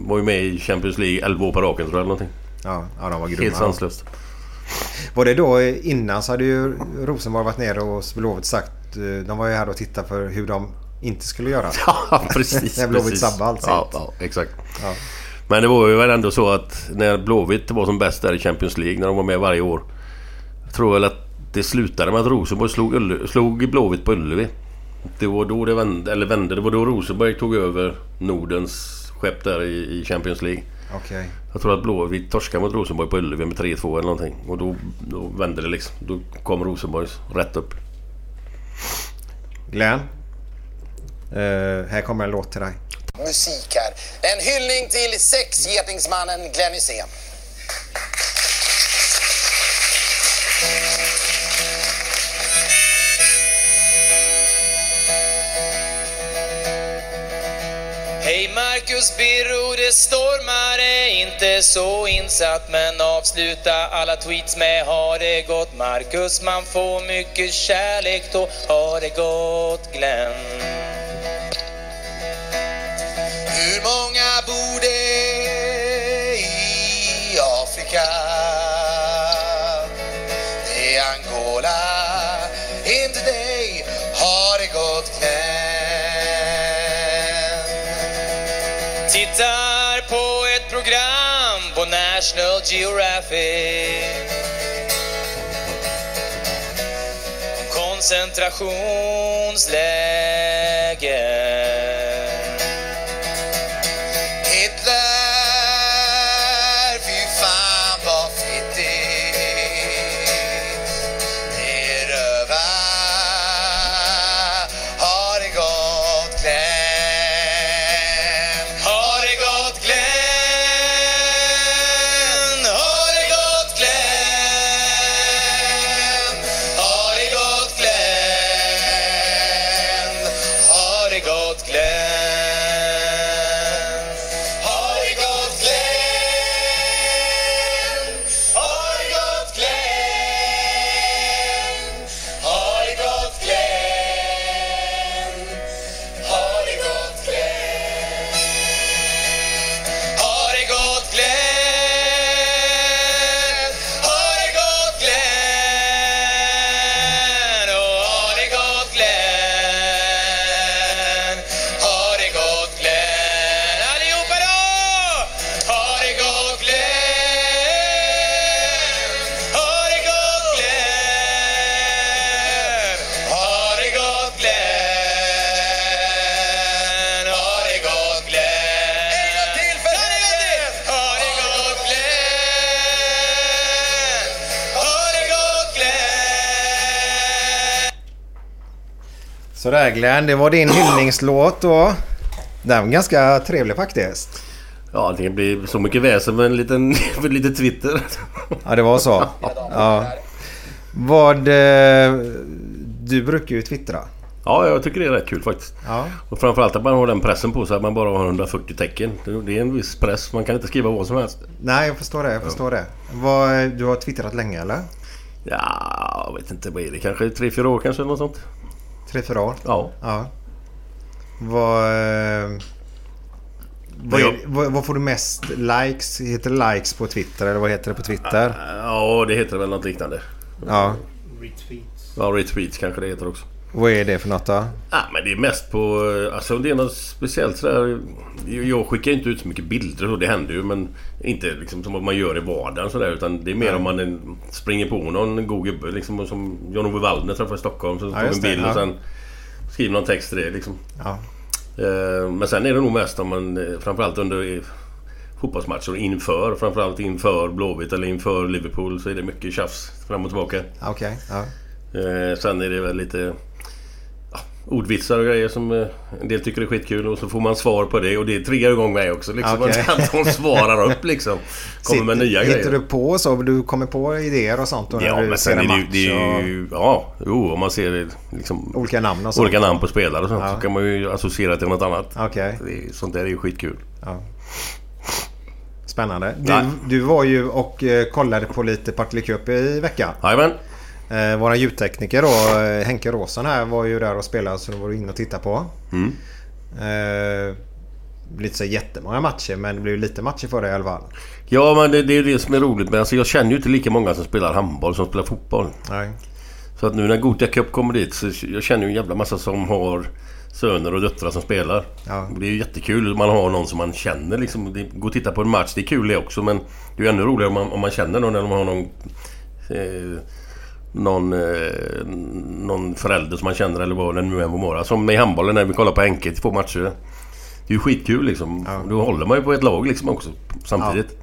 var ju med i Champions League 11 år på raken tror jag eller någonting. Ja, ja de var grymma. Helt sanslöst. Var det då innan så hade ju Rosenborg varit nere och Blåvitt sagt... eh, De var ju här och tittade för hur de inte skulle göra. [laughs] Ja, precis. När Blåvitt sabbade allt ja, ja, exakt. Ja. Men det var ju väl ändå så att när Blåvitt var som bäst där i Champions League, när de var med varje år. Jag tror väl att det slutade med att Rosenborg slog, Ulle, slog Blåvitt på Ullevi. Det var då det vände, eller vände. Det var då Rosenborg tog över Nordens skepp där i, i Champions League. Okej. Jag tror att Blåvitt torskade mot Rosenborg på Ullevi med 3-2 eller någonting. Och då, då vände det liksom. Då kom Rosenborg rätt upp. Glenn. Eh, här kommer en låt till dig. musik här. En hyllning till sexgetingsmannen Glenn Hysén. Hej Marcus Birro, det stormar är inte så insatt men avsluta alla tweets med ha det gott Marcus, man får mycket kärlek då ha det gott Glenn. Hur många bor det i Afrika? Det är Angola, inte dig har det gått knän. Tittar på ett program på National Geographic Koncentrationsläger Sådär Glenn, det var din hyllningslåt då. Den var ganska trevlig faktiskt. Ja, det blir så mycket väsen med en liten, [laughs] med lite Twitter. Ja, det var så. Ja. Vad... eh, Du brukar ju twittra. Ja, jag tycker det är rätt kul faktiskt. Ja. Och framförallt att man har den pressen på sig att man bara har 140 tecken. Det är en viss press. Man kan inte skriva vad som helst. Nej, jag förstår det. Jag förstår det. Vad, du har twittrat länge eller? Ja, jag vet inte. Vad är det? Kanske 3-4 år kanske? Något sånt. Tre, fyra år? Ja. Ja. Vad... eh, Vad, är, vad, vad får du mest likes? Heter det likes på Twitter eller vad heter det på Twitter? Ja, det heter väl något liknande. Ja. Ja, retweets kanske det heter också. Vad är det för något då? Ja, men det är mest på... Alltså det är något speciellt sådär. Jag skickar inte ut så mycket bilder och det händer ju men inte liksom som man gör i vardagen sådär utan det är mer Nej. om man springer på någon god gubbe liksom som Jon-Ove Waldner träffade i Stockholm. Så Ja, vi en bild ja. och sen skriver någon text till det liksom. Ja. Eh, Men sen är det nog mest om man eh, framförallt under fotbollsmatcher inför. Framförallt inför Blåvitt eller inför Liverpool så är det mycket tjafs fram och tillbaka. Okej, ja. Eh, Sen är det väl lite ja, ordvitsar och grejer som eh, en del tycker är skitkul och så får man svar på det och det triggar igång mig också. Liksom, Okej. Att de svarar upp liksom. Kommer med nya Hittar grejer. du på så? Du kommer på idéer och sånt då Ja men sen en är det, ju- det är och ju... Ja, jo om man ser liksom... Olika namn och sånt. Olika namn på spelare och sånt Ja. så kan man ju associera till något annat. Okej. Det sånt där är ju skitkul. Ja. Spännande. Du, du var ju och eh, kollade på lite Partille Cup i veckan. Jajamän. Eh, Våran ljudtekniker då, eh, Henke Råsen här, var ju där och spelade så då var du inne och tittade på. Mm. Eh, lite så jättemånga matcher men det blev lite matcher för dig i alla fall. Ja men det, det är det som är roligt. Men alltså, jag känner ju inte lika många som spelar handboll som spelar fotboll. Nej. Så att nu när Gothia Cup kommer dit så jag känner ju en jävla massa som har söner och döttrar som spelar. Ja. Det är ju jättekul man har någon som man känner liksom. Det, gå och titta på en match, det är kul det också men det är ju ännu roligare om man, om man känner någon eller om man har någon... Eh, någon, eh, någon förälder som man känner eller vad det nu än må vara. Som i handbollen när vi kollar på Henke till två matcher. Det är ju skitkul liksom. Då håller man ju på ett lag liksom också samtidigt.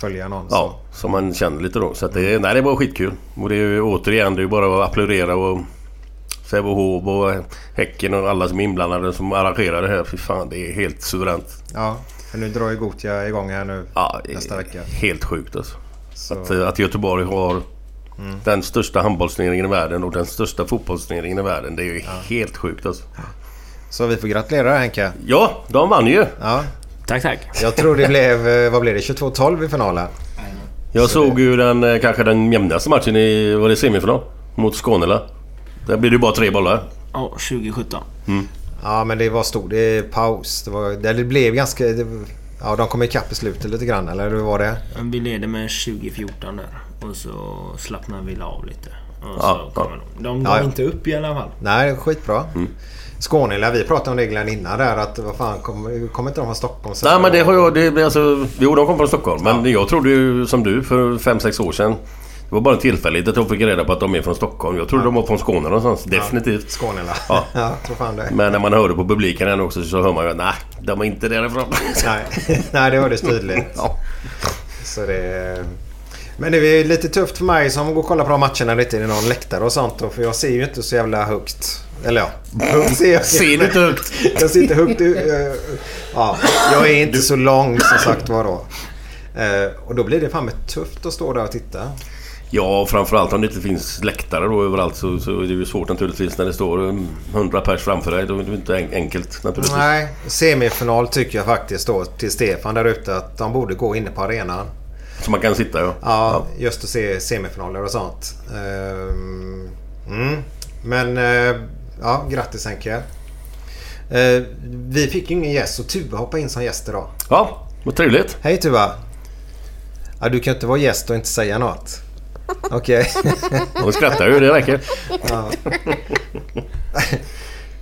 Följa någon. Ja, som man känner lite då. Så att det, nej, det var skitkul. Och det är ju återigen, det är ju bara att applådera och Sävehof och Häcken och alla som är inblandade som arrangerar det här. Fy fan, det är helt suveränt. Ja, för nu drar ju Gothia igång här nu Ja, nästa vecka. Helt sjukt alltså. Så- Att, eh, att Göteborg har Mm. den största handbollsturneringen i världen och den största fotbollsturneringen i världen. Det är ju helt sjukt alltså. Så vi får gratulera Henke. Ja, de vann ju. Ja. Tack, tack. Jag tror det [laughs] blev, eh, vad blev det, 22-12 i finalen? Jag såg ju den eh, kanske den jämnaste matchen i var det semifinal mot Skånela. Där blir det ju bara tre bollar. Ja, 2017. Mm. Ja, men det var stor det är paus. Det, var, det det blev ganska... Det, ja, de kom ikapp i slutet lite grann, eller hur var det? Vi ledde med 2014 där. Och så slappnade vi av lite. Och Ja, så kom de. De Ja, gav ja. inte upp i alla fall. Nej, skitbra. Mm. Skånela, vi pratade om det Glenn innan där att vad fan, kommer kom inte de från Stockholm? Så Nej men det har jag... Det, alltså, jo, de kom från Stockholm. Men jag trodde ju som du för 5-6 år sedan. Det var bara tillfälligt att jag fick reda på att de är från Stockholm. Jag trodde de var från Skåne någonstans. Definitivt. Skånela. Ja. [laughs] ja, tror fan det. Men när man hörde på publiken här också så hör man ju nej, de är inte därifrån. Nej, [laughs] Nej det hördes tydligt. Ja. Så det... Men det är lite tufft för mig som går och kollar på de matcherna lite i någon läktare och sånt. För jag ser ju inte så jävla högt. Eller ja, högt ser jag. [laughs] Ser du inte högt? [laughs] Jag sitter högt. u- eh, Ja, jag är inte så lång som sagt var då. Eh, Och då blir det fan med tufft att stå där och titta. Ja, framförallt om det inte finns läktare då överallt så, så är det ju svårt naturligtvis när det står um, 100 pers framför dig. Då är det inte en- enkelt naturligtvis. Nej, semifinal tycker jag faktiskt då till Stefan där ute att de borde gå inne på arenan. Så man kan sitta ja. Ja, just att se semifinaler och sånt. Ehm, Mm. Men eh, ja, grattis Henke. Eh, Vi fick ju ingen gäst så Tuva hoppade in som gäst idag. Ja, vad trevligt. Hej Tuva. Ja, du kan inte vara gäst och inte säga något. Okej. [laughs] Hon skrattar ju, det räcker. Ja.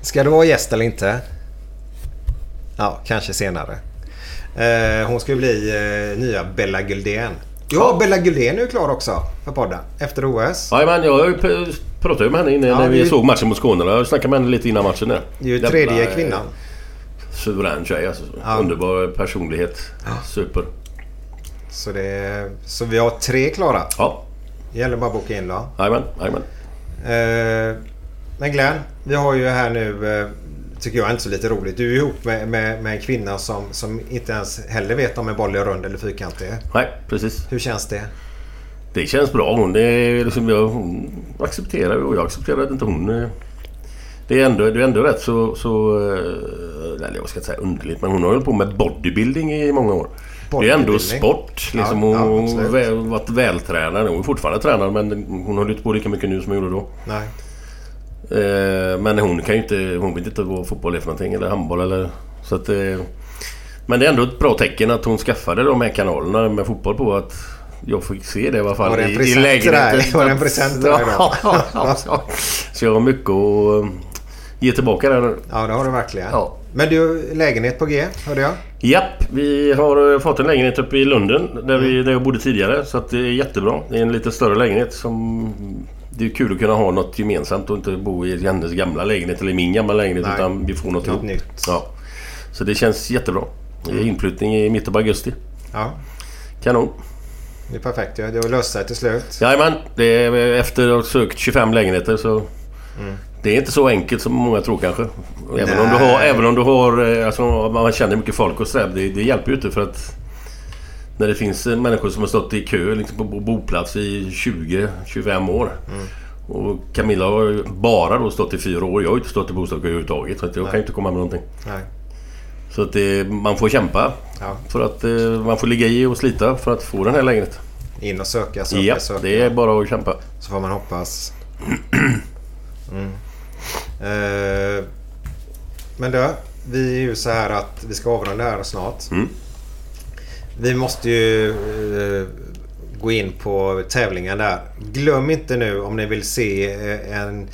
Ska du vara gäst eller inte? Ja, kanske senare. Eh, hon ska ju bli eh, nya Bella Guldén. Ja, Bella Guldén är ju klar också för podden efter OS. Jajamän, jag ju pratade ju med henne innan Ja, när vi det- såg matchen mot Skåne. Jag snackade med henne lite innan matchen där. Det är ju Jävla, tredje eh, kvinnan. Suverän tjej alltså. Ja. Underbar personlighet. Super. Så, det, så vi har tre klara. Ja. Det gäller bara att boka in då. Jajamän, jajamän. Eh, men Glenn, vi har ju här nu, tycker jag är inte så lite roligt. Du är ihop med, med, med en kvinna som, som inte ens heller vet om en boll är rund eller fyrkantig. Nej, precis. Hur känns det? Det känns bra. Hon, det är liksom, jag, hon accepterar och jag accepterar inte hon... eh, Det är ändå, det är ändå rätt så... så eh, eller jag ska inte säga underligt, men hon har hållit på med bodybuilding i många år. Det är ändå sport. Liksom, Ja, ja, hon har väl, varit vältränad. Hon är fortfarande tränad men hon håller inte på lika mycket nu som hon gjorde då. Nej. Eh, men hon kan ju inte... Hon vet inte vad fotboll är för någonting eller handboll eller... Så att... Eh, men det är ändå ett bra tecken att hon skaffade de här kanalerna med fotboll på att jag fick se det i alla fall Var det en i, lägenheten. Var det en present till dig då? [laughs] Ja, ja, ja. Så jag har mycket att eh, ge tillbaka där. Ja, det har du verkligen. Ja. Men du, lägenhet på G, hörde jag? Japp, vi har fått en lägenhet uppe i Lunden där, Mm. vi, där jag bodde tidigare. Så att det är jättebra. Det är en lite större lägenhet som det är kul att kunna ha något gemensamt och inte bo i hennes gamla lägenhet eller min gamla lägenhet Nej. utan vi får något, Något nytt. Ja. Så det känns jättebra. Är inflyttning i mitten på augusti. Ja. Kanon. Det är perfekt. Ja, det har löst sig till slut. Jajamän, det är efter att ha sökt 25 lägenheter så... Mm. Det är inte så enkelt som många tror kanske. Även Nej. om du har... Även om du har eh, alltså, man känner mycket folk och sådär. Det, det hjälper ju inte för att... När det finns eh, människor som har stått i kö liksom, på bo- boplats i 20-25 år. Mm. Och Camilla har bara då stått i fyra år. Jag har inte stått i bostadskö överhuvudtaget. Så jag Nej. kan inte komma med någonting. Nej. Så att det, man får kämpa. Ja. För att eh, man får ligga i och slita för att få den här lägenheten. In och söka, söka, Ja, söka. det är bara att kämpa. Så får man hoppas. [clears throat] Mm. Eh, men du, vi är ju så här att vi ska avrunda här snart. Mm. Vi måste ju eh, gå in på tävlingen där. Glöm inte nu om ni vill se eh, en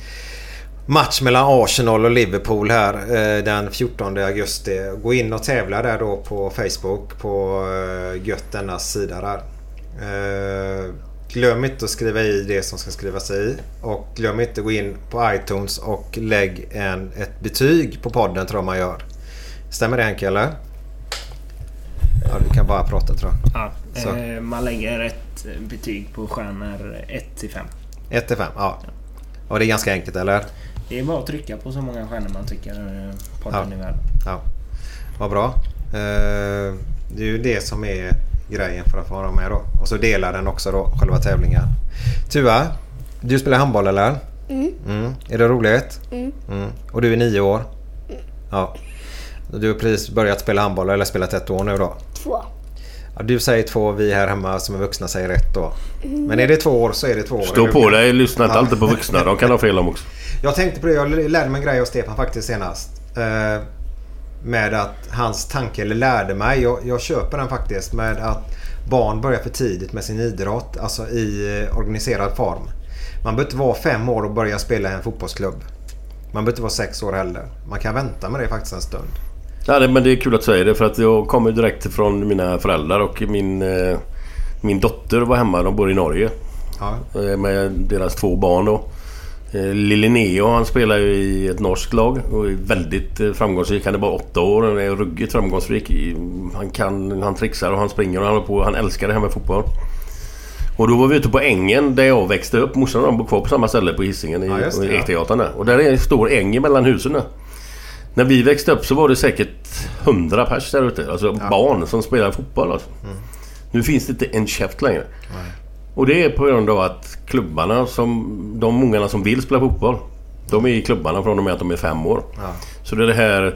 match mellan Arsenal och Liverpool här eh, den 14 augusti. Gå in och tävla där då på Facebook på Gött denna sida där. Glöm inte att skriva i det som ska skrivas i. Och glöm inte att gå in på iTunes och lägg en, ett betyg på podden tror jag man gör. Stämmer det Henke eller? Ja, du kan bara prata tror jag. Ja, Så. eh, man lägger ett betyg på stjärnor 1 till 5. 1 till 5, ja. Och det är ganska enkelt eller? Det är bara att trycka på så många stjärnor man tycker eh, podden är värd. Ja, vad bra. Eh, det är ju det som är grejen för att få vara med då. Och så delar den också då, själva tävlingen. Tua, du spelar handboll eller? Mm. Mm. Är det roligt? Mm. Mm. Och du är nio år? Ja. Du har precis börjat spela handboll eller spelat ett år nu då? Två. Ja, du säger två, vi här hemma som är vuxna säger ett då. Mm. Men är det två år så är det två år. Stå på dig, lyssna inte Ja. alltid på vuxna. De kan ha fel om också. [laughs] Jag tänkte på det, jag lärde mig en grej av Stefan faktiskt senast. Eh, med att hans tanke, eller lärde mig, jag, jag köper den faktiskt, med att barn börjar för tidigt med sin idrott, alltså i eh, organiserad form. Man behöver inte vara fem år och börja spela i en fotbollsklubb. Man behöver inte vara sex år heller. Man kan vänta med det faktiskt en stund. Ja, det, men det är kul att säga det för att jag kommer direkt från mina föräldrar och min, eh, min dotter var hemma. De bor i Norge. Ja. Eh, Med deras två barn då. Eh, Lille Neo han spelar ju i ett norskt lag och är väldigt framgångsrik. Han är bara åtta år och är ruggigt framgångsrik. Han kan, han trixar och han springer och han håller på. Han älskar det här med fotboll. Och då var vi ute på ängen där jag växte upp. Morsan och de bor kvar på samma ställe på Hisingen i Ja. Ekteatern. Och där är en stor äng mellan husen där. När vi växte upp så var det säkert 100 pers där ute. Alltså barn som spelar fotboll. Alltså. Mm. Nu finns det inte en käft längre. Och det är på grund av att klubbarna som... De ungarna som vill spela fotboll. De är i klubbarna från och med att de är fem år. Ja. Så det är det här...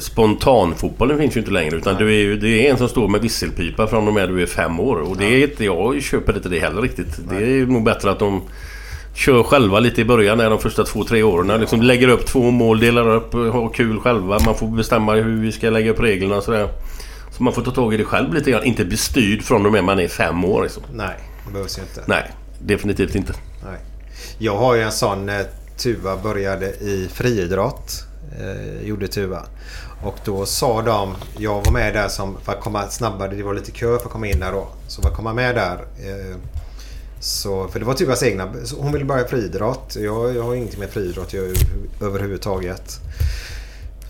Spontanfotbollen finns ju inte längre utan du är det är en som står med visselpipa från och med att du är fem år. Och det är inte... Jag köper inte det heller riktigt. Det är nog bättre att de kör själva lite i början, när de första två, tre åren. Liksom lägger upp två mål, delar upp, har kul själva. Man får bestämma hur vi ska lägga upp reglerna och sådär. Så man får ta tag i det själv lite grann. Inte bli styrd från och med man är fem år liksom. Nej, det behövs ju inte. Nej, definitivt inte. Nej. Jag har ju en sån när Tuva började i friidrott. Eh, gjorde Tuva. Och då sa de, jag var med där som, för att komma snabbare, det var lite kö för att komma in där då. Så för att komma med där. Eh, så, för det var typ Tuvas egna, hon ville börja friidrott. Jag, jag har ingenting med friidrott jag, överhuvudtaget.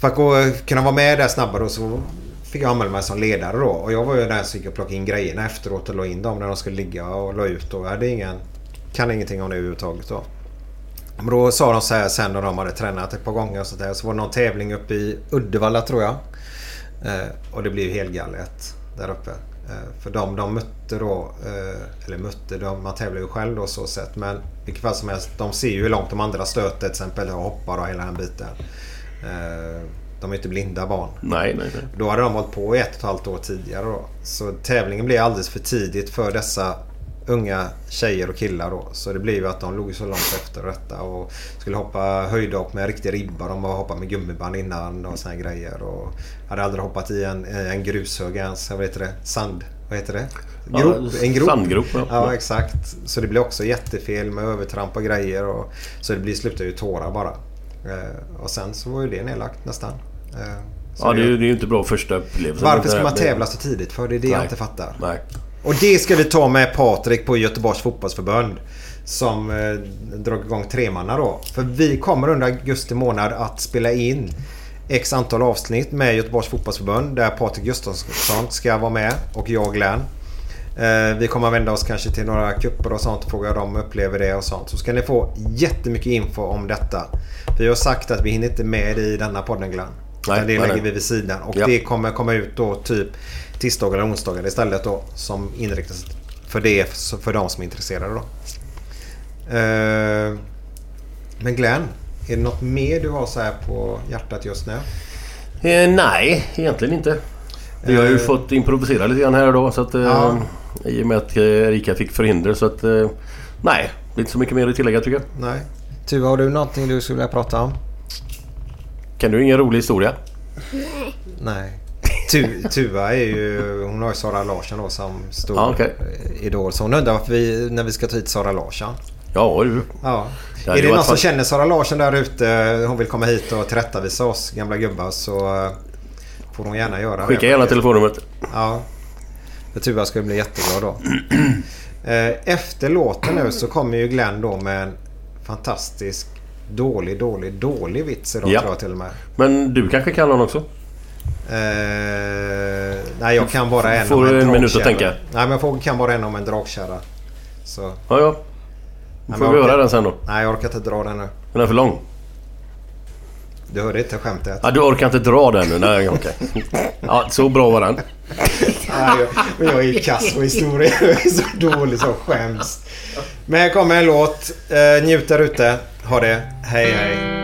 För att gå, kunna vara med där snabbare då så fick jag anmäla mig som ledare då. Och jag var ju den som gick och plockade in grejerna efteråt och la in dem när de skulle ligga och la ut. Och jag hade ingen, kan ingenting om det överhuvudtaget då. Men då sa de så här sen när de hade tränat ett par gånger och så där. Så var det någon tävling uppe i Uddevalla tror jag. Eh, och det blev ju där uppe. Eh, för de, de mötte då, eh, eller mötte, de, man tävlar ju själv då så sett. Men vilket fall som helst, de ser ju hur långt de andra stöter till exempel och hoppar och hela den biten. Eh, de är inte blinda barn. Nej, nej, nej. Då hade de hållit på i ett och ett halvt år tidigare då. Så tävlingen blev alldeles för tidigt för dessa unga tjejer och killar då. Så det blev ju att de låg så långt efter detta och skulle hoppa höjdhopp med riktig ribba. De var hoppat med gummiband innan och såna här grejer. Och hade aldrig hoppat i en, en grushög ens. Vad heter det? Sand... Vad heter det? Ja, Grop, en grop. sandgrop, ja. ja. exakt. Så det blev också jättefel med övertramp och grejer. Och, så det blir slutade ju i tårar bara. Eh, och sen så var ju det nedlagt nästan. Eh, Ja, det är, ju- det är ju inte bra första upplevelsen. varför ska man tävla så tidigt för? Det är det jag Nej. inte fattar. Nej. Och det ska vi ta med Patrik på Göteborgs fotbollsförbund. som eh, drog igång tremanna då. För vi kommer under augusti månad att spela in X antal avsnitt med Göteborgs fotbollsförbund där Patrik Gustafsson ska vara med och jag Glenn. Eh, vi kommer att vända oss kanske till några kupper och sånt och fråga hur de upplever det och sånt. Så ska ni få jättemycket info om detta. Vi har sagt att vi hinner inte med i denna podden Glenn. Nej, det lägger nej. vi vid sidan. Och Ja. det kommer komma ut då typ tisdagar eller onsdagar istället då. Som inriktas för det för de som är intresserade då. Eh, Men Glenn, är det något mer du har så här på hjärtat just nu? Eh, nej, egentligen inte. Vi har ju Eh. fått improvisera lite grann här då så att... Eh, Ja. I och med att eh, Erika fick förhinder så att... Eh, nej, det är inte så mycket mer att tillägga tycker jag. Nej. Tuva, har du någonting du skulle vilja prata om? Kan du ingen rolig historia? Nej. Nej. Tu, Tuva är ju... Hon har ju Sara Larsson då som stor okej. eh, idol. Så hon undrar varför vi, när vi ska ta hit Sara Larsson. Ja du. Ja. Det är det någon som känner Sara Larsson där ute? Hon vill komma hit och tillrättavisa oss gamla gubbar så eh, får hon gärna göra det. Skicka gärna telefonnumret. Ja. För Tuva ska bli jätteglad då. [clears throat] Eh, Efter låten nu så kommer ju Glenn då med en fantastisk dålig, dålig, dålig vits idag Ja. tror jag till och med. Men du kanske kan någon också? Eh, nej, jag kan bara en Får om en, en minut att tänka? Nej, men jag får, kan bara en om en dragkärra. Så. Ja, ja. Då får vi orkar- den sen då. Nej, jag orkar inte dra den nu. Den är för lång. Du hörde inte skämtet? Ja, du orkar inte dra den nu? Nej, okej. Ja, så bra var den. Nej, jag, men jag är kass på historia. Jag är så dålig så jag skäms. Men här kommer en låt. Eh, njut där ute. Ha det. Hej hej.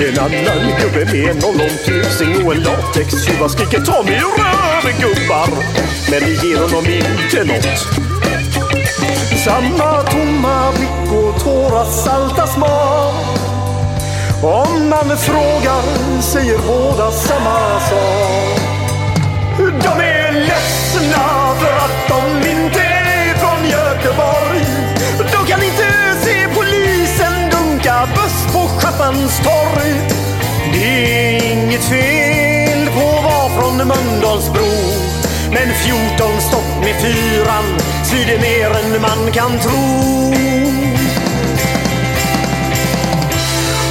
En annan gubbe med en ollontusing och en latextjuva skriker ta mig röv gubbar. Men det ger honom inte nåt. Samma tomma blick och tårar salta smak. Om man frågar säger båda samma sak. De är ledsna buss torg. Det är inget fel på att vara från Mölndalsbro. Men 14 stopp med fyran svider mer än man kan tro.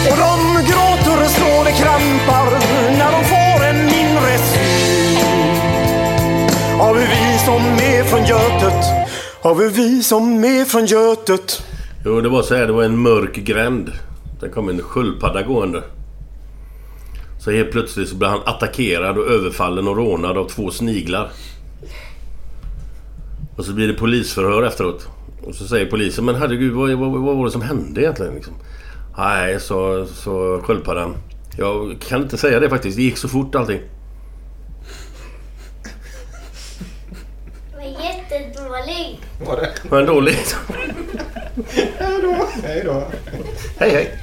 Och de gråter så det krampar när de får en mindre syn Har vi vi som är från Götet, Har vi vi som är från Götet Jo, det var så här. Det var en mörk gränd. Där kom en sköldpadda gående. Så helt plötsligt så blir han attackerad och överfallen och rånad av två sniglar. Och så blir det polisförhör efteråt. Och så säger polisen, men herregud vad, vad, vad var det som hände egentligen? Liksom? Nej, så, så sköldpaddan. Jag kan inte säga det faktiskt. Det gick så fort allting. Det var jättedålig. Var det? Var den dåligt? Hej då. Hej då. Hej hej.